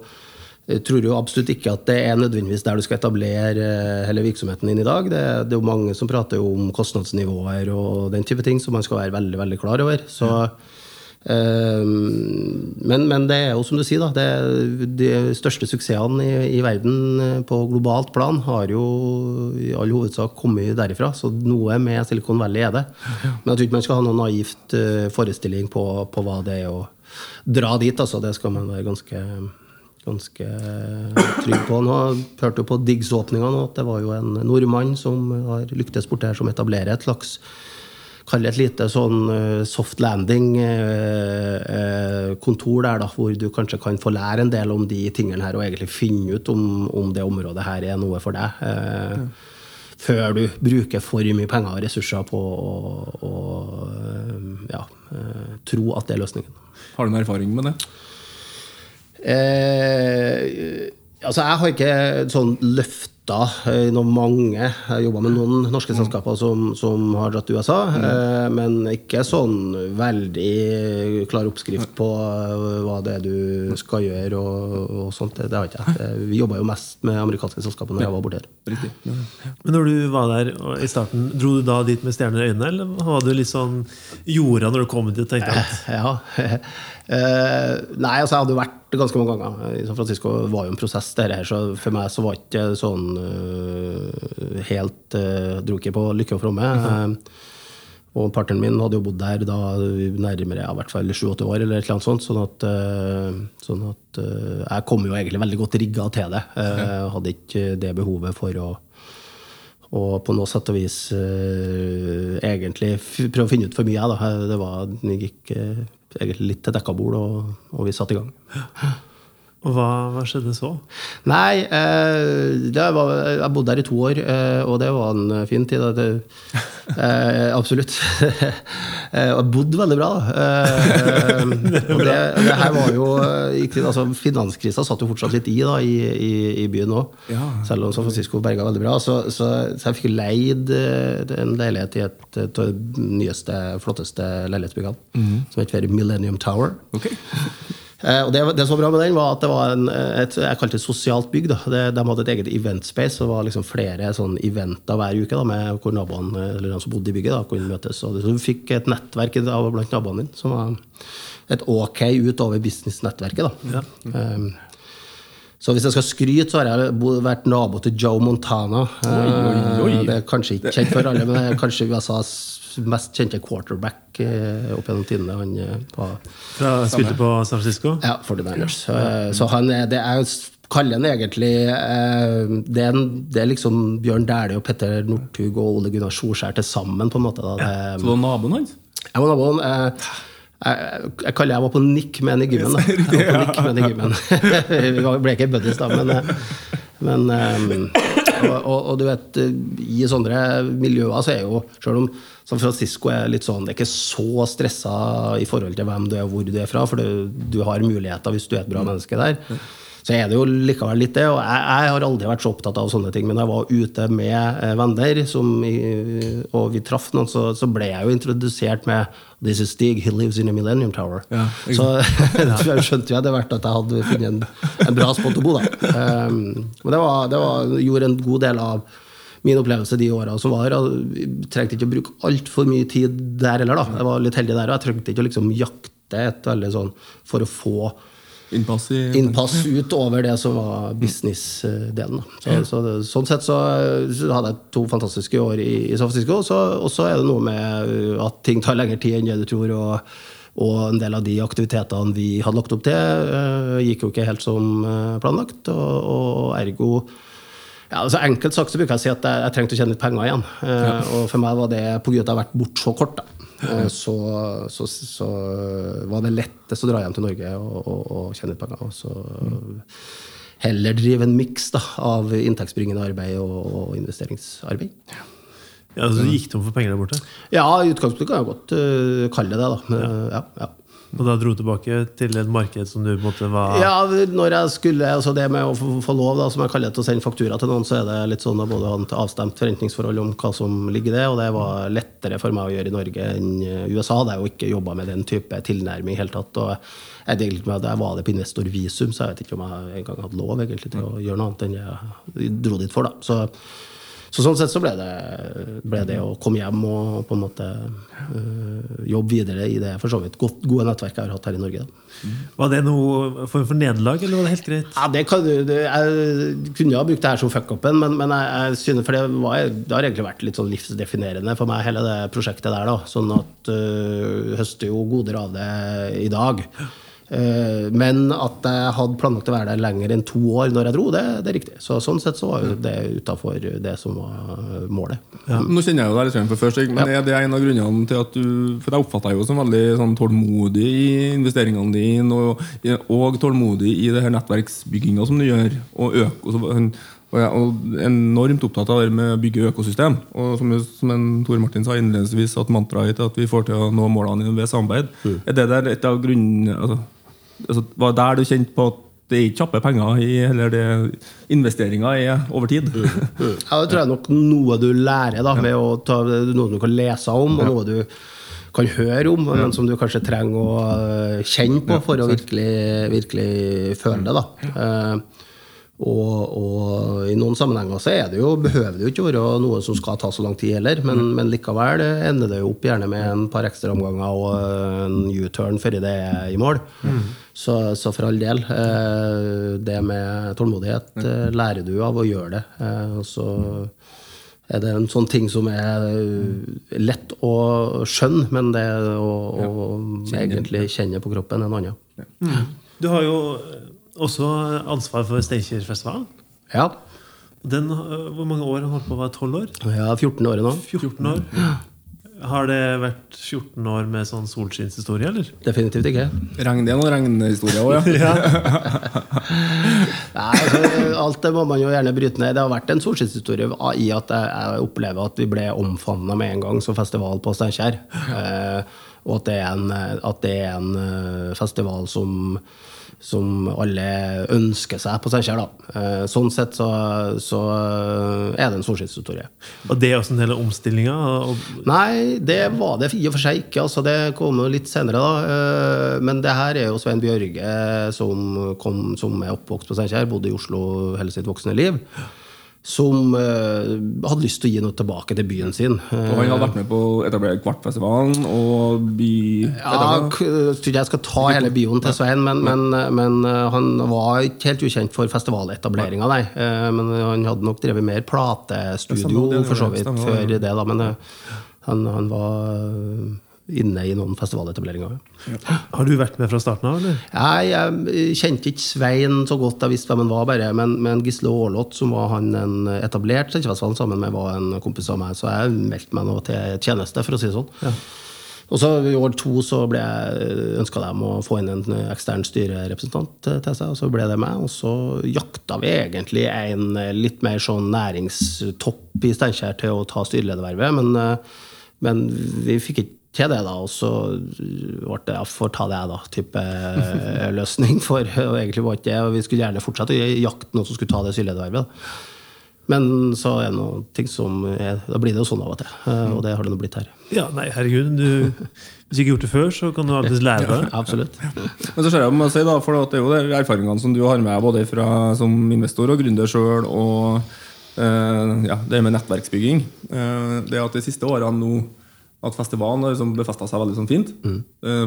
jeg tror jo absolutt ikke at det er nødvendigvis der du skal etablere eh, hele virksomheten din i dag. Det, det, er jo mange som prater om kostnadsnivåer og den type ting som man skal være veldig veldig klar over. Så, ja. um, men, men, det er jo som du sier, da. Det, de største suksessene i, i, verden eh, på globalt plan har jo i all hovedsak kommet derifra. Så noe med Silicon Valley er det. Men jeg tror ikke man skal ha noen naivt forestilling på, på hva det er å dra dit. Altså. Det skal man være ganske ganske trygg på. Nå hørte jo på Diggs-åpninga nå at det var jo en nordmann som har lyktes borti her, som etablerer et slags Kall det et lite sånn eh, soft landing-kontor der, da, hvor du kanskje kan få lære en del om de tingene her, og egentlig finne ut om, om det området her er noe for deg. Ja. før du bruker for mye penger og ressurser på å, ja, eh, tro at det er løsningen. Har du noen erfaring med det? Eh, altså, jeg har ikke sånn løfta noen mange Jeg har jobba med noen norske selskaper som, som har dratt til USA, eh, men ikke sånn veldig klar oppskrift på eh, hva det er du skal gjøre og, og sånt. Det, det har ikke jeg. Eh, Vi jobba jo mest med amerikanske selskaper når jeg var borte her. Riktig. Men når du var der i starten, dro du da dit med stjerner i øynene, eller var du litt sånn jorda når du kom dit og tenkte at Ja. Eh, nei, altså jeg hadde jo vært ganske mange ganger i San Francisco. Det var jo en prosess, det her, så for meg så var det ikke sånn uh, helt uh, Dro ikke på lykke og fromme. Eh, og partneren min hadde jo bodd der da nærmere ja, i hvert fall sju-åtte år, eller et eller annet sånt. Sånn at, eh, sånn at eh, jeg kom jo egentlig veldig godt rigga til det. Eh, hadde ikke det behovet for å og på noe sett og vis uh, egentlig prøve å finne ut for mye. Da. Det var, det gikk eh, egentlig litt til dekka bord, og, og vi satte i gang. Og hva, hva skjedde så? Nei, eh, det var, jeg bodde der i to år, eh, og det var en fin tid. Det, eh, absolutt. Eh, og bodd veldig bra, da. Eh, og det, det her var jo eh, altså, Finanskrisa satt jo fortsatt litt i da, i, i, i byen òg, Ja. selv om San Francisco berga veldig bra. Så, så, så jeg fikk leid eh, en leilighet i et av de nyeste, flotteste leilighetsbyggene, som heter Millennium Tower. Ok. Eh, og det, det som var bra med den, var at det var en, et, jeg kalte det sosialt bygg. Det, de hadde et eget event space. Det var liksom flere sånn eventer hver uke da, med hvor naboene eller de som bodde i bygget, da, kunne møtes. Og så du fikk et nettverk av blant naboene dine som var et ok utover businessnettverket. da. Um, så hvis jeg skal skryte, så har jeg vært nabo til Joe Montana. oi, oi. Eh, Det er kanskje ikke kjent for alle, men det er kanskje USAs mest kjente quarterback eh, opp gjennom tidene. Han eh, var Fra spilte på San Francisco? ja, 49ers. Så, så han er, det er kaller han egentlig eh, det, er en, det er liksom Bjørn Dæhlie og Petter Northug og Ole Gunnar Solskjær til sammen, på en måte. Da. Det, Så du var naboen hans? jeg var naboen. Eh, jeg, jeg kaller jeg var på nikk med han i gymmen. Da. Jeg var på nikk med han i gymmen. Vi ble ikke buddies, da, men, eh, men eh, og, og, og du vet, eh, i sånne miljøer så er jo Selv om San Francisco er litt sånn Det er ikke så stressa i forhold til hvem du er og hvor du er fra, for du, du har muligheter hvis du er et bra menneske der. Så er det jo likevel litt det. Og jeg, jeg har aldri vært så opptatt av sånne ting, men jeg var ute med eh, venner, som, i- og vi traff noen, så, så ble jeg jo introdusert med This is Stig, he lives in a Millennium Tower. Ja, så jeg skjønte jo etter hvert at jeg hadde funnet en, en bra spot å bo, da. Um, men det, var, det var, gjorde en god del av min opplevelse de åra som var. Jeg trengte ikke å bruke altfor mye tid der heller, da. Jeg var litt heldig der, og jeg trengte ikke å liksom jakte et veldig sånn for å få Innpass i innpass utover det som var business-delen. Så, så, sånn sett så, så hadde jeg to fantastiske år i, i San Francisco. så- Og så er det noe med uh, at ting tar lengre tid enn det du tror. og og en del av de aktivitetene vi hadde lagt opp til, uh, gikk jo ikke helt som uh, planlagt. Og, og ergo ja, altså Enkelt sagt så bruker jeg å si at jeg, jeg trengte å tjene litt penger igjen. Eh, Og for meg var det på grunn at jeg har vært borte så kort. da. Eh, Så, så, så var det lettest å dra hjem til Norge og, og, og tjene litt penger. Og så heller drive en miks av inntektsbringende arbeid og, og investeringsarbeid. Ja, altså, du gikk tom for penger der borte? Ja, i utgangspunktet kan jeg godt uh, kalle det det. da. Men, ja, ja. Og da dro du tilbake til et marked som du måtte være Ja, når jeg skulle, altså det med å få, lov da, som jeg kaller det, til å sende faktura til noen, så er det litt sånn å både et avstemt forventningsforhold om hva som ligger i det, og det var lettere for meg å gjøre i Norge enn i USA. Det er jo ikke jobba med den type tilnærming i hele tatt. og jeg delte med at jeg var det på investorvisum, så jeg vet ikke om jeg engang hadde lov egentlig til å gjøre noe annet enn jeg dro dit for. da. Så, så sånn sett så ble det, ble det å komme hjem og på en måte øh, jobbe videre i det for så vidt godt, gode nettverket jeg har hatt her i Norge. da. Var det noe form for nederlag, eller var det helt greit? Ja, det kan det, Jeg kunne ha brukt det her som fuck-upen, men, men jeg, jeg synes, for det, var, det har egentlig vært litt sånn livsdefinerende for meg, hele det prosjektet der. da, Sånn at øh, høster jo goder av det i dag. Eh, Men at jeg hadde planlagt å være der lenger enn to år når jeg dro, det, det er riktig. Så sånn sett så var jo det utafor det som var målet. Nå kjenner jeg jo deg litt fra først, men er det en av grunnene til at du For jeg oppfatter deg jo som veldig sånn, tålmodig i investeringene dine, og, og tålmodig i det her nettverksbygginga som du gjør. Og, øk, og, jeg er enormt opptatt av det med å bygge økosystem. Og som, som en Tore Martin sa innledningsvis, at mantraet er at vi får til å nå målene ved samarbeid. Er det der et av grunnene altså, altså, Var det der du kjente på at det er ikke kjappe penger i eller det investeringer er over tid? Ja, det tror jeg nok noe du lærer da, ved å ta noe du kan lese om, og noe du kan høre om, men som du kanskje trenger å øh, kjenne på for å virkelig, virkelig føle det. da. Eh, og, og i noen sammenhenger så er det jo, behøver det jo ikke være noe som skal ta så lang tid heller, men, men likevel ender det jo opp gjerne med en par ekstra omganger og en U-turn før det er i mål. Så, så for all del. eh, Det med tålmodighet eh, lærer du av å gjøre det. Eh, og så er det en sånn ting som er lett å skjønne, men det å, å egentlig kjenne på kroppen er en annen. Du har jo også ansvar for Steinkjerfestivalen. Ja. Den, hvor mange år har den holdt på være? 12 år? Er 14 år nå. 14 år? Har det vært 14 år med sånn solskinnshistorie, eller? Definitivt ikke. Regn, det er noen regnhistorier òg, ja. Nei, altså, alt det må man jo gjerne bryte ned. Det har vært en solskinnshistorie i at jeg, opplever at vi ble omfavna med en gang som festival på Steinkjer. Eh, og at det er en, at det er en eh, festival som, som alle ønsker seg på Steinkjer. Eh, sånn sett så, så er det en solskinnshistorie. Og det er også en del av omstillinga? Nei, det var det i og for seg ikke. altså Det kom jo litt senere, da. Eh, Men det her er jo Svein Bjørge, som, kom, som er oppvokst på Steinkjer, bodde i Oslo hele sitt voksne liv. Som uh, hadde lyst til å gi noe tilbake til byen sin. Eh, Og han hadde vært med på å etablere Kvartfestivalen og by... Ja, jeg tror ikke jeg skal ta hele bioen til Svein, men, men, men eh, han var ikke helt ukjent for festivaletableringa, nei. Eh, Men han hadde nok drevet mer platestudio for så vidt før det, da. Men eh, han, han var eh, inne i noen festivaletableringer. ja. Har du vært med fra starten av, eller? Nei, jeg kjente ikke Svein så godt, jeg visste hvem han var bare. Men, men Gisle Aarlot, som var han en etablert Steinkjerfestivalen sammen med, var en kompis av meg. Så jeg meldte meg nå til tjeneste, for å si det sånn. Og så I år to så ble ønska dem å få inn en ekstern styrerepresentant til seg. og Så ble det meg. Og så jakta vi egentlig en litt mer sånn næringstopp i Steinkjer til å ta styreledervervet. Men, men vi fikk ikke til det, da, og så ble det ja, får ta det, jeg, da, type eh, løsning. For og egentlig var ikke det, og vi skulle gjerne fortsette å jakte noen som skulle ta det syledervervet. Men så er det noen ting som er, Da blir det jo sånn av og til. eh, Og det har det nå blitt her. Ja, nei, herregud. Du, hvis du ikke har gjort det før, så kan du alltids lære det. Absolutt. Men så ser jeg må si da, for det er jo de erfaringene som du har med både fra, som investor og gründer sjøl, og uh, ja, det med nettverksbygging. Uh, det at de siste årene nå at festivalen har liksom befesta seg veldig sånn fint. Mm.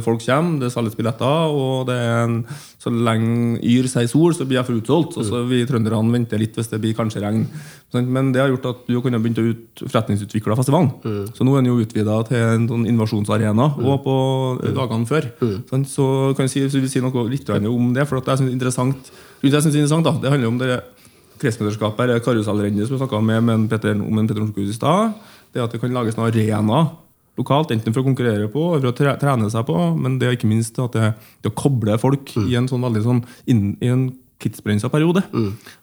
folk kommer, det selges billetter, og det er en, så lenge Yr sier sol, så blir jeg for utsolgt. Og så vi trønderne venter litt hvis det blir kanskje regn. Men det har gjort at du har kunnet begynne å ut, forretningsutvikle festivalen. Så nå er den jo utvida til en sånn innovasjonsarena og på dagene før. Sant? Så kan jeg si, så vil si noe litt om det, for at jeg er interessant, det jeg synes er interessant da, det handler om det kretsmesterskapet, karusellrennet som vi snakka med, med en Petter, om en Petter Northug i stad. Det at det kan lages noen arena lokalt, enten for å konkurrere på eller for å tre- trene seg på, men det er ikke minst at det, det å koble folk i en sånn veldig sånn inn, i en tidsbegrensa periode.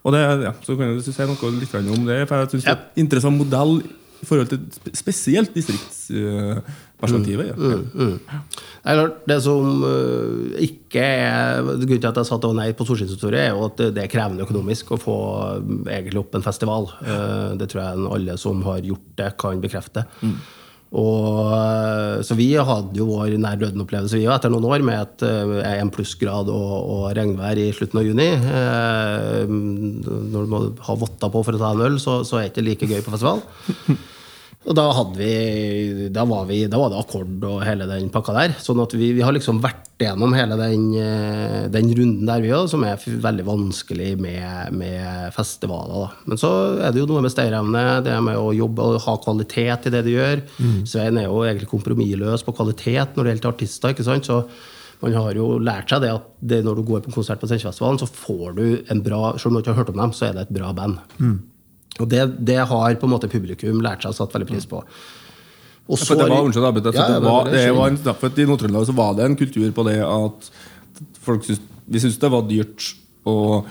Og det, ja, så kan jeg si noe litt om det, for jeg synes det er en interessant modell i forhold til spesielt distriktsperspektivet. ja. Det er klart, det som øh, ikke er Grunnen til at jeg sa til nei på Solskinnshistorie, er jo at det- er krevende økonomisk å få øh, egentlig opp en festival. Eh, Det tror jeg alle som har gjort det, kan bekrefte. Og, øh, så vi hadde jo vår nær døden-opplevelse vi etter noen år med et øh, en plussgrad og, og regnvær i slutten av juni. Eh, Når du må ha votter på for å ta en øl, så, så er det ikke like gøy på festival. Og da, vi, da, var vi, da var det akkord og hele den pakka der. Sånn at vi, vi har liksom vært gjennom hele den, eh, den runden der, vi òg, som er veldig vanskelig med, med festivaler. Da. Men så er det jo noe med stayerevne, det med å jobbe og ha kvalitet i det du gjør. Svein er jo egentlig kompromissløs på kvalitet når det gjelder artister. ikke sant? Så Man har jo lært seg det at det, når du går på konsert på Steinkjerfestivalen, så får du en bra Selv om du ikke har hørt om dem, så er det et bra band. Og det, det har på en måte publikum lært seg å satt veldig pris på. Og For det var, unnskyld, arbeidet, Ja, ja, det var, det var en, I Nord-Trøndelag så var det en kultur på det at folk syns, vi syntes det var dyrt å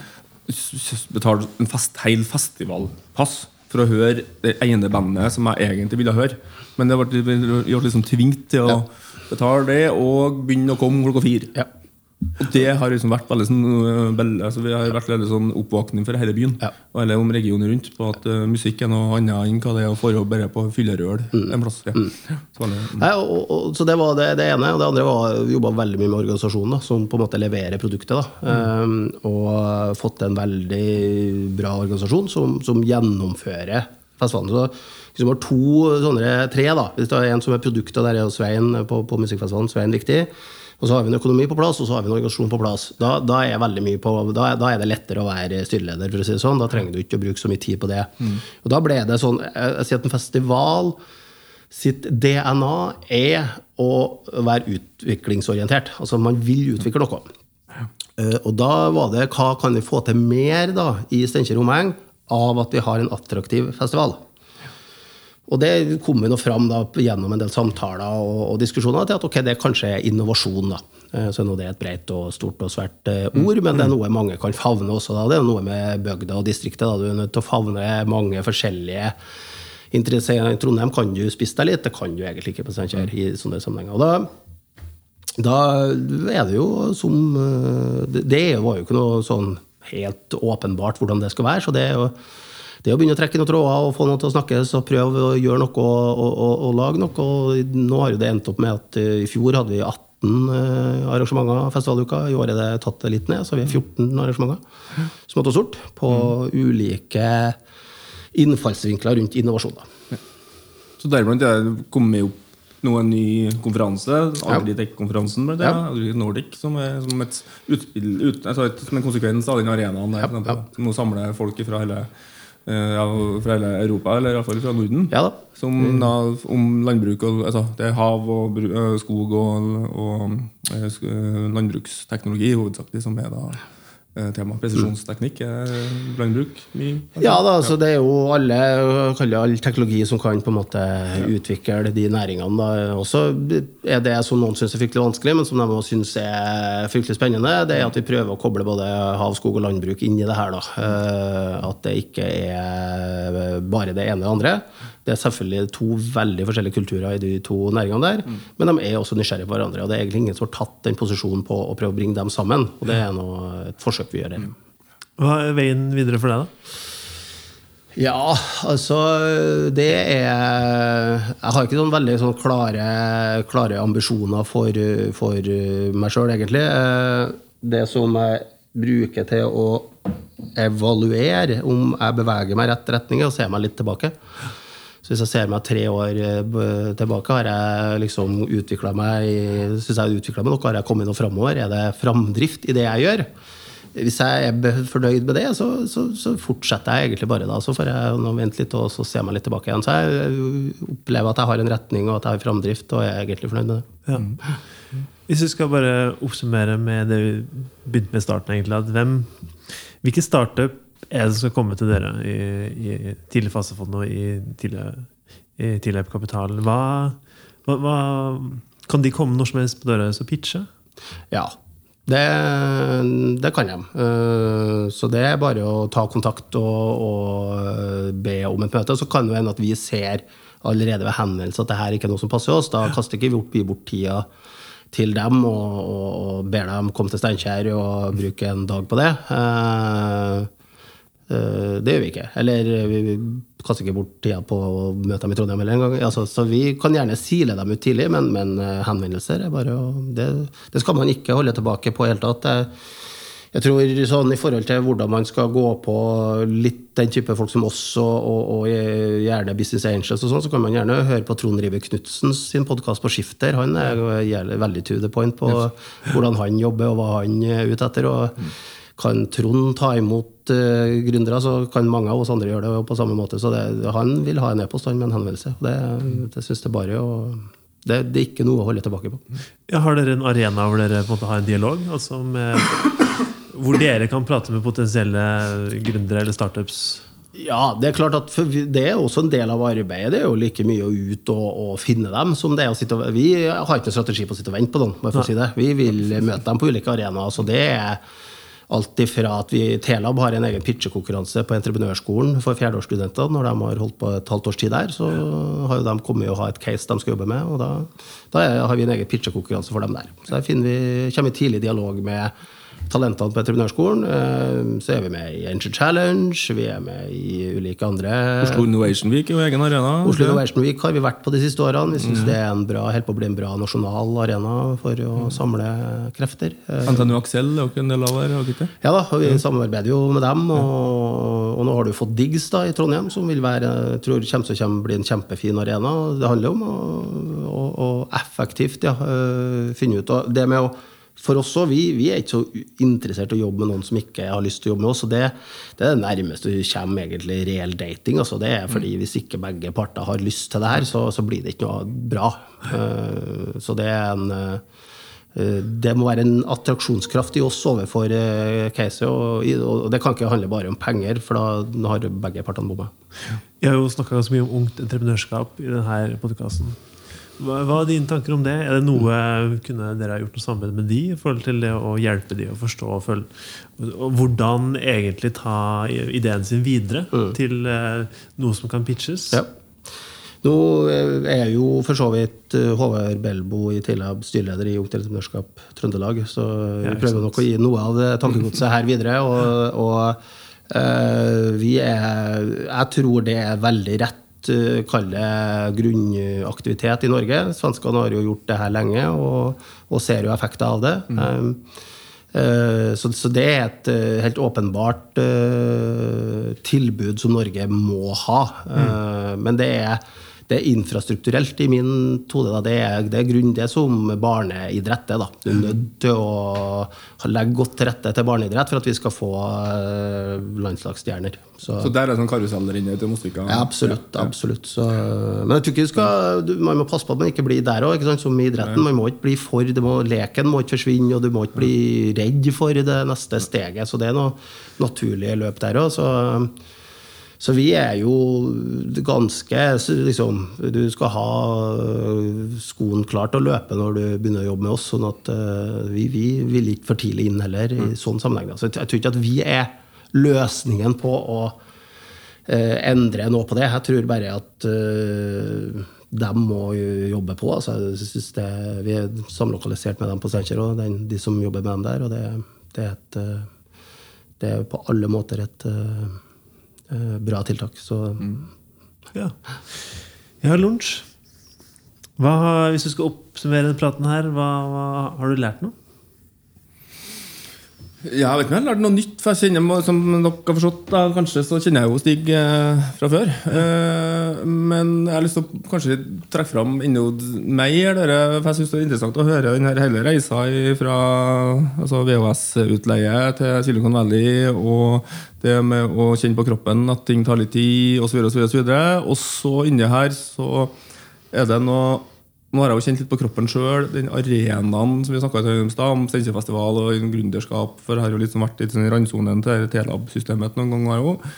betale en fest, hel festivalpass for å høre det ene bandet som jeg egentlig ville høre. Men det ble, gjort ble liksom tvingt til å Ja. betale det og begynne å komme klokka fire. Ja. Og det har liksom vært veldig sånn, øh, altså Vi har vært veldig sånn oppvåkning for hele byen Ja. og hele om regionen rundt på at uh, musikk er noe annet enn hva det er å få bare på fyllerøl en plass. Ja. Så veldig, det- Nei, og, og, så det var det, det ene. Og det andre var å jobba veldig mye med organisasjonen, da, som på en måte leverer produktet. Um, og fått en veldig bra organisasjon som, som gjennomfører festivalen. Så hvis du har to sånne tre, da. Hvis det er en som er produktet, der er Svein på, på musikkfestivalen. Svein viktig. Og så har vi en økonomi på plass, og så har vi en organisasjon på plass. Da, da, er, på, da, da er det lettere å være styreleder, for å si det sånn. Da trenger du ikke å bruke så mye tid på det. Og da ble det sånn Jeg, jeg sier at en festival sitt DNA er å være utviklingsorientert. Altså man vil utvikle noe. Ja. Og da var det hva kan vi få til mer da, i Steinkjer omheng av at vi har en attraktiv festival. Og det kom jo fram da, gjennom en del samtaler og, og diskusjoner til at okay, det kanskje er innovasjon. da. Eh, Så nå det er et bredt og stort og svært eh, ord, men det er noe mange kan favne også. da. Det er noe med bygda og distriktet. da. Du er nødt til å favne mange forskjellige interesser. I Trondheim kan du spisse deg litt, det kan du egentlig ikke på Steinkjer i sånne sammenhenger. Og da, da er det jo som eh, Det det var jo ikke noe sånn helt åpenbart hvordan det skal være. så det er jo det å begynne å trekke noen tråder og få noen til å snakkes og prøve å gjøre noe og, og, og, og lage noe. Og nå har jo det endt opp med at eh, i fjor hadde vi 18 eh, arrangementer festivaluka. I år er det tatt det litt ned, så vi har 14 arrangementer. Smått og stort. På ulike innfallsvinkler rundt innovasjon. Da. Så deriblant er det kommet opp noe en ny konferanse, Agritech-konferansen, ja. Ja. Nordic, som er som et utspill, ut, altså et, som en konsekvens av den arenaen der. Ja, ja. Som nå samler folk fra hele, ja, fra hele Europa, eller iallfall fra Norden. Ja da. Som da, om landbruk og altså, Det er hav og øh, skog og, og øh, landbruksteknologi hovedsakelig som er da tema. Presisjonsteknikk er landbruk mye. Ja da, altså det er jo alle all teknologi som kan på en måte utvikle de næringene. Da. Også er det som noen syns er fryktelig vanskelig, men som de også syns er fryktelig spennende, det er at vi prøver å koble både hav, skog og landbruk inn i det her. Da. Eh, At det ikke er bare det ene og det andre. Det er selvfølgelig to veldig forskjellige kulturer i de to næringene der, men de er også nysgjerrige på hverandre. Og det er egentlig ingen som har tatt den posisjonen på å prøve å bringe dem sammen. Og det er noe, et forsøk vi gjør her. Hva er veien videre for deg, da? Ja, altså Det er Jeg har ikke sånn veldig sånn klare, klare ambisjoner for, for meg sjøl, egentlig. Eh, Det som jeg bruker til å evaluere om jeg beveger meg i rett retning, er å se meg litt tilbake. Så hvis jeg ser meg tre år eh, tilbake, har jeg liksom utvikla meg Syns jeg har utvikla meg noe? Har jeg kommet noe framover? Er det framdrift i det jeg gjør? Hvis jeg er fornøyd med det, så, så, så fortsetter jeg egentlig bare da. Så får jeg nå vente litt og så ser jeg meg litt tilbake igjen. Så jeg opplever at jeg har en retning og at jeg har framdrift, og jeg er egentlig fornøyd med det. Ja. Hvis du skal bare oppsummere med det vi begynte med i starten, egentlig, at hvem, hvilke startup som skal komme til dere i, i tidlig fasefond og i tidlig, i tidlig kapital? Hva, hva, hva, kan de komme når som helst på døra og pitche? Ja, det, det kan de. Eh, Så det er bare å ta kontakt og, og be om et møte. Så kan det hende at vi ser allerede ved henvendelse at det her ikke er noe som passer oss. Da kaster ikke vi bort tida til dem og, og, og ber dem komme til Steinkjer og bruke en dag på det. Eh, eh, Det gjør vi ikke. Eller vi vi kaster ikke bort tida på å møte dem i Trondheim heller engang. Altså, så vi kan gjerne sile dem ut tidlig, men, men eh, henvendelser er bare det, det skal man ikke holde tilbake på i det hele tatt. Jeg, jeg tror sånn I forhold til hvordan man skal gå på litt den type folk som oss, og, og, og gjerne Business Angels, og sånn, så kan man gjerne høre på Trond Rive Knutsen sin podkast på Skifter. Han er veldig to the point på hvordan han jobber, og hva han er ute etter. og kan Trond ta imot uh, gründere, så kan mange av oss andre gjøre det på samme måte. Så det, han vil ha en e-post med en henvendelse. Det, det syns jeg bare og Det, det er ikke noe å holde tilbake på. Ja, har dere en arena hvor dere på en måte har en dialog? Altså med, hvor dere kan prate med potensielle gründere eller startups? Ja, det er klart at det er også en del av arbeidet. Det er jo like mye å ut og, og finne dem som det er å sitte og Vi har ikke noen strategi på å sitte og vente på noen. Si det. Vi vil møte dem på ulike arenaer. Så det er alt ifra at vi Telab har en egen pitchekonkurranse på entreprenørskolen for fjerdeårsstudenter. Når de har holdt på et halvt års tid der, så har jo de kommet og har et case de skal jobbe med. Og da, da har vi en egen pitchekonkurranse for dem der. Så der vi, kommer vi tidlig i dialog med talentene på entreprenørskolen. Eh, så er vi med i Angel Challenge, vi er med i ulike andre Oslo Innovation Week er jo egen arena. Oslo Innovation Week har vi vært på de siste årene. Vi syns mm. det er en bra, helt på å bli en bra nasjonal arena for å mm. samle krefter. Eh, NTNU Aksel er jo en del av det? Ja da, vi samarbeider jo med dem. Og, og nå har du fått Diggs da, i Trondheim, som vil være, jeg tror kommer til å bli en kjempefin arena. Det handler om å, å, å effektivt ja, eh, finne ut og det med å for oss òg, vi, vi, er ikke så interessert i å jobbe med noen som ikke har lyst til å jobbe med oss. og Det, det er det nærmeste vi kommer egentlig reell dating. Altså. Det er fordi Hvis ikke begge parter har lyst til det her, så, så blir det ikke noe bra. Uh, så det er en uh, det må være en attraksjonskraft i oss overfor uh, Casey. Og, og, det kan ikke handle bare om penger, for da har begge partene bomma. Vi har jo snakka ganske mye om ungt entreprenørskap i denne podkasten. Hva, hva, er dine tanker om det? Er det noe Kunne dere ha gjort noe samarbeid med de i forhold til det å hjelpe de å forstå og følge og Hvordan egentlig ta ideen sin videre mm. til eh, noe som kan pitches? Ja. Nå er jo for så vidt eh, Håvard Belbo i Tillab styreleder i Ungt Entreprenørskap Trøndelag, så vi prøver nok å gi noe av det tankegodset her videre. og, og Uh, vi er, jeg tror det er veldig rett Eh, kall det grunnaktivitet i Norge. Svenskene har jo gjort det her lenge og, og ser jo effekter av det. Mm. Um, uh, så, så, det er et helt åpenbart tilbud som Norge må ha. Mm. Men det er det er infrastrukturelt i min tode. Det, er, det er grunn det som barneidrett er. Du er nødt til å legge godt til rette til barneidrett for at vi skal få eh, landslagsstjerner. Så, så der er sånn karuseller inne til Mosvika? Ja, absolutt. absolutt. Så, men jeg tror ikke skal, du, man må passe på at man ikke blir der òg, som i idretten. Man må ikke bli for, må, Leken må ikke forsvinne, og du må ikke bli redd for det neste steget. Så det er noe naturlig løp der òg. Så vi er jo ganske liksom, Du skal ha skoen klar til å løpe når du begynner å jobbe med oss. sånn at uh, vi, vi, vil ikke for tidlig inn heller i mm. sånn sammenheng. Så jeg, tror ikke at vi er løsningen på å uh, endre noe på det. Jeg tror bare at uh, de må jobbe på. Altså, det, vi er samlokalisert med dem på Steinkjer og de som jobber med dem der. Og det, det, er, et, det er på alle måter et Eh, bra tiltak. Så mm. ja. ja, lunsj. Hva, hvis du skal oppsummere denne praten her, hva, hva, har du lært noe? Ja, jeg vet ikke om jeg har lært noe nytt. For jeg kjenner, som dere har forstått, da, kanskje så kjenner jeg jo Stig eh, fra før. Eh, men jeg har lyst til å kanskje trekke fram enda mer. Dere, for jeg syns det er interessant å høre den hele reisa fra altså VHS-utleie til Silicon Valley, og det med å kjenne på kroppen at ting tar litt tid, osv. Og, så videre, og, så og så inni her så er det noe nå har jeg jo kjent litt på kroppen sjøl. Den arenaen som vi snakka om om Steinkjerfestival og gründerskap, for jeg har jo litt sånn vært i sånn randsonen til T-lab-systemet noen ganger òg.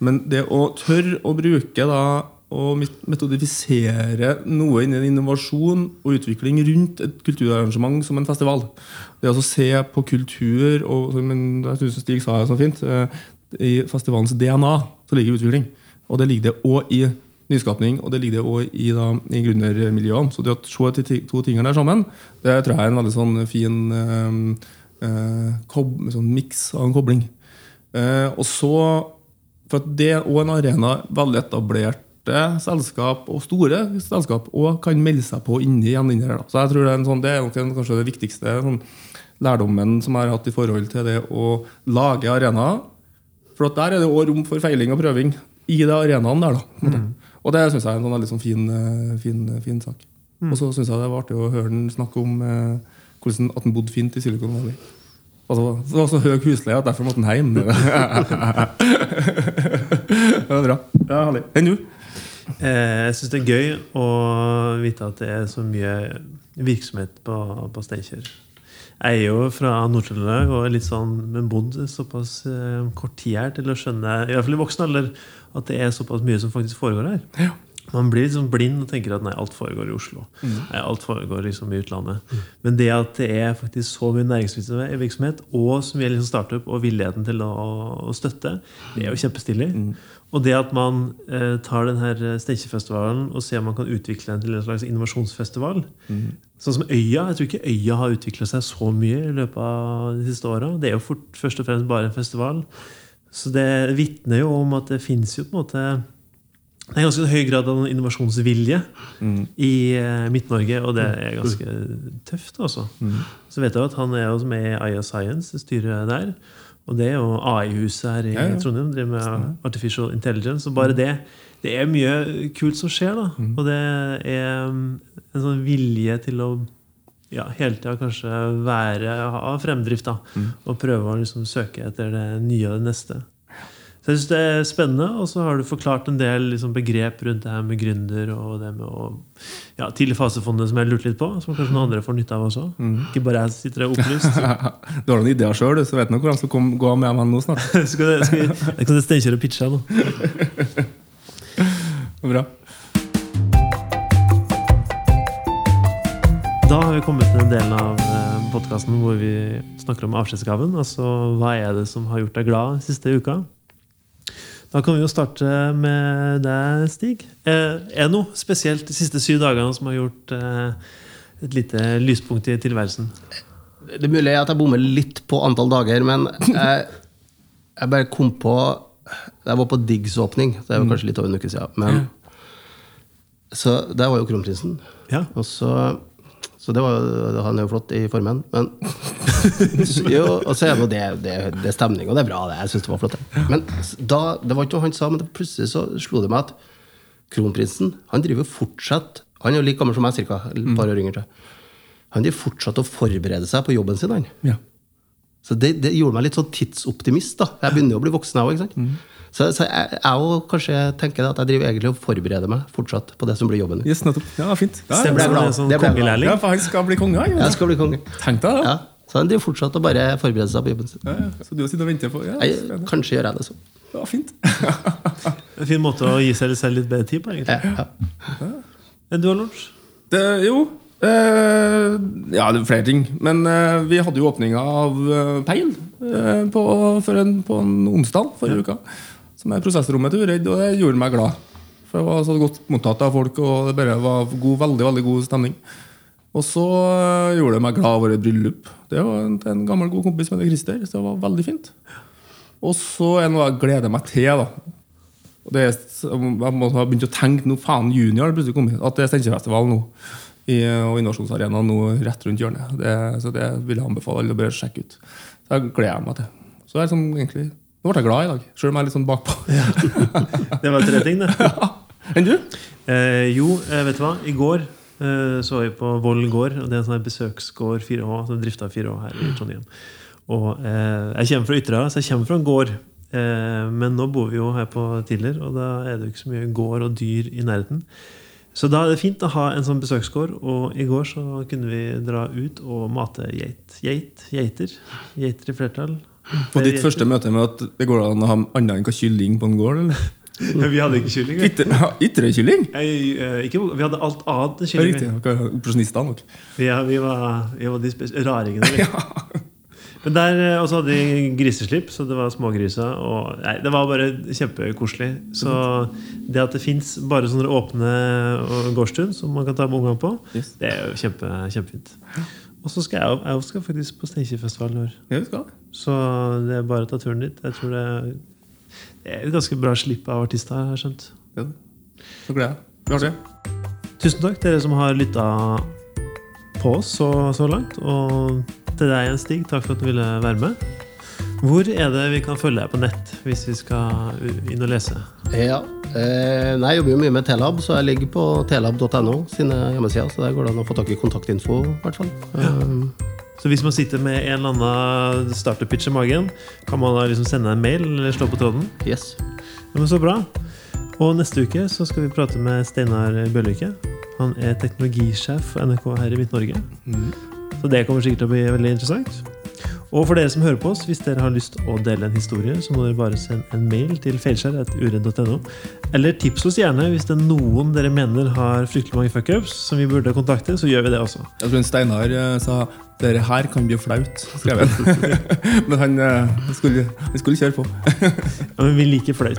Men det å tørre å bruke da og metodifisere noe innen innovasjon og utvikling rundt et kulturarrangement som en festival. Det å se på kultur og, synes Stig sa det så fint, eh, I festivalens DNA så ligger utvikling. Og det ligger det òg i nyskapning, og det ligger det òg i, da, i gründermiljøene. Så det å se de to tingene der sammen, det tror jeg er en veldig sånn fin eh, eh, sånn miks av en kobling. Eh, og så, for at det er òg en arena veldig etablerte selskap og store selskap og kan melde seg på inni igjen inni her. Da. Så jeg tror det er, sånn, det er kanskje det viktigste sånn, lærdommen som jeg har hatt i forhold til det å lage arenaer. For der er det òg rom for feiling og prøving i de arenaene der. da. Mm. Og det syns jeg er en sånn veldig sånn fin, eh, fin, eh, fin, sak. Mm. Og så syns jeg det var artig å høre han snakke om eh, hvordan at han bodde fint i Silicon Valley. Altså, det var så høy husleie at derfor måtte han hjem. det var bra. Ja, herlig. Enn du? Eh, Jeg syns det er gøy å vite at det er så mye virksomhet på, på Steinkjer. Jeg er jo fra Nord-Trøndelag og er litt sånn, men bodd såpass eh, kort tid her til å skjønne, i hvert fall i voksen alder, at det er såpass mye som faktisk foregår her. Man blir liksom blind og tenker at nei, alt foregår i Oslo. Nei, alt foregår liksom i utlandet. Men det at det er faktisk så mye næringsvirksomhet, og som gjelder liksom startup og villigheten til å, å støtte, det er jo kjempestilig. Og det at man eh, tar denne Steinkjerfestivalen og ser om man kan utvikle den til en slags innovasjonsfestival. Sånn som Øya. Jeg tror ikke Øya har utvikla seg så mye i løpet av de siste åra. Det er jo fort, først og fremst bare en festival. Så det vitner jo om at det fins jo på en måte det er ganske høy grad av innovasjonsvilje i eh, Midt-Norge, og det er ganske tøft. altså. Så vet jeg at han er også med i IA Science, styret der. Og det er jo AI-huset her i Ja, ja. Trondheim. driver med Artificial Intelligence. Og bare det Det er mye kult som skjer, da. Og det er mm, en sånn vilje til å ja, hele tida kanskje være, ha fremdrift, da. Og prøve å liksom søke etter det nye og det neste. Så jeg synes det er spennende, og så har du forklart en del liksom, begrep rundt det her med gründer og det med å ja, tidlig fasefondet som jeg lurte litt på, som kanskje noen andre får nytte av også. Ikke bare jeg sitter der opplyst. Du har noen ideer sjøl, så vet du hvor de skal komme, gå med meg nå snart. skal det, skal, jeg kan steinkjøre og pitche nå. Bra. Da har vi kommet til den delen av podkasten hvor vi snakker om avskjedsgaven. Altså hva er det som har gjort deg glad siste uka? Da kan vi jo starte med deg, Stig. Eh, Er det noe spesielt de siste syv dagene som har gjort eh, et lite lyspunkt i tilværelsen? Det er mulig at jeg bommer litt på antall dager, men jeg, jeg bare kom på Jeg var på Diggs-åpning, det er kanskje litt over en uke siden. Men, så der var jo kronprinsen. Ja. Og så, så det var han er jo flott i formen. Men jo, og så er det, det, det, er stemning, og det er bra. det, Jeg synes det var flott. det. Men da, det var ikke noe han sa, men plutselig så slo det meg at kronprinsen han driver fortsatt Han er jo like gammel som meg, cirka, et par år yngre. Han driver fortsatt å forberede seg på jobben sin. han. Ja. Så det, det gjorde meg litt sånn tidsoptimist. da. Jeg begynner jo å bli voksen, jeg òg. Så, så jeg, jeg kanskje tenker at jeg driver egentlig og forbereder meg fortsatt på det som blir jobben min. Yes, nettopp. Ja, fint. Ja, Det ble glad. sånn Det ble glad. ja, for han skal bli konge, han. Jeg skal bli konge. Tenk deg det. Ja, så han driver fortsatt og bare forbereder seg på jobben sin. Ja, ja. Så du sitter og venter på ja, Jeg, kanskje gjør jeg det sånn. ja, fint. En fin måte å gi seg selv litt bedre tid på, egentlig. Ja, ja. Men du har lunsj? Det, jo Uh, Ja, det er flere ting. Men uh, vi hadde jo åpninga av uh, Peil eh, på, for en, på en onsdag forrige uka. Som er prosessrommet til Uredd, og det gjorde meg glad. For det var så godt mottatt av folk, og det bare var god, veldig veldig god stemning. Og så eh, gjorde det meg glad å være i bryllup. Det var en, en gammel, god kompis som heter Christer. Så det var veldig fint. Og så er det noe jeg gleder meg til. da og det er, Jeg må ha begynt å tenke nå, faen, junior plutselig kommet. At det er Steinkjerfestival nå. I, og Innovasjonsarenaen nå rett rundt hjørnet. Det, så det vil jeg anbefale alle å bare sjekke ut. Så jeg gleder meg til. Så det er sånn, egentlig, Nå ble jeg glad i dag, selv om jeg er litt sånn bakpå. Det var tre ting, det. Enn du? Eh, jo, eh, vet du hva? I går eh, så var vi på Voll gård. og Det er en sånn besøksgård 4H, som drifta 4H her i Trondheim. Og eh, Jeg kommer fra Ytterøya, så jeg kommer fra en gård. Eh, men nå bor vi jo her på Tiller, og da er det jo ikke så mye gård og dyr i nærheten. Så da er det fint å ha en sånn besøksgård. Og i går så kunne vi dra ut og mate geit. Geit, geiter. Geiter i flertall. På ditt første møte med at det går an å ha annet enn hva kylling på en gård? eller? Ja, vi hadde ikke kylling. vi. Ytre- ja, Ytrekylling? Jeg, eh, ikke, vi hadde alt annet enn Ja, kylling. riktig. dere er nok. Ja, vi var, vi var de spes- raringene. vi. Men der eh, også hadde de griseslipp, så det var smågriser. Og, nei, det var bare kjempekoselig. Så det at det fins bare sånne åpne og gårdstun som man kan ta med ungene på, Yes. det er jo kjempe, kjempefint. Og så skal jeg, jeg skal faktisk på Steinkjerfestival i år. Ja, vi skal. Så det er bare å ta turen dit. Jeg tror det er, det er et ganske bra slipp av artister, har jeg skjønt. Ja. Så gleder jeg. Det. Tusen takk dere som har lytta på oss så, så langt. Og til deg Jens Stig, takk for at du ville være med. Hvor er det vi kan følge deg på nett hvis vi skal inn og lese? Ja. Eh, nei, jeg jobber jo mye med Telab, så jeg ligger på telab.no sine hjemmesider. Så der går det an å få tak i kontaktinfo, i hvert fall. Eh, Så hvis man sitter med en eller annen startup-pitch i magen, kan man da liksom sende en mail eller slå på tråden? yes. Ja, men Så bra. Og neste uke så skal vi prate med Steinar Bjørlykke. Han er teknologisjef for NRK her i Midt-Norge. Så det kommer sikkert til å bli veldig interessant. Og for dere som hører på oss, hvis dere har lyst å dele en historie, så må dere bare sende en mail til feilskjær.uredd.no. Eller tips oss gjerne hvis det er noen dere mener har fryktelig mange fuckups som vi burde kontakte, så gjør vi det også. Jeg tror Steinar eh, sa dere her kan bli flaut, skrev han. Men han eh, skulle, han skulle kjøre på. Ja, men vi liker flaut.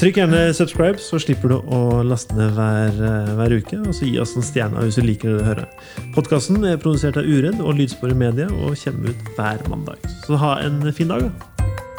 Trykk gjerne subscribe, så slipper du å laste ned hver, eh, hver uke. Og så gi oss en stjerne hvis du liker det du hører. Podkasten er produsert av Uredd og Lydsporet Media og kommer ut hver mandag. Så ha en fin dag. da.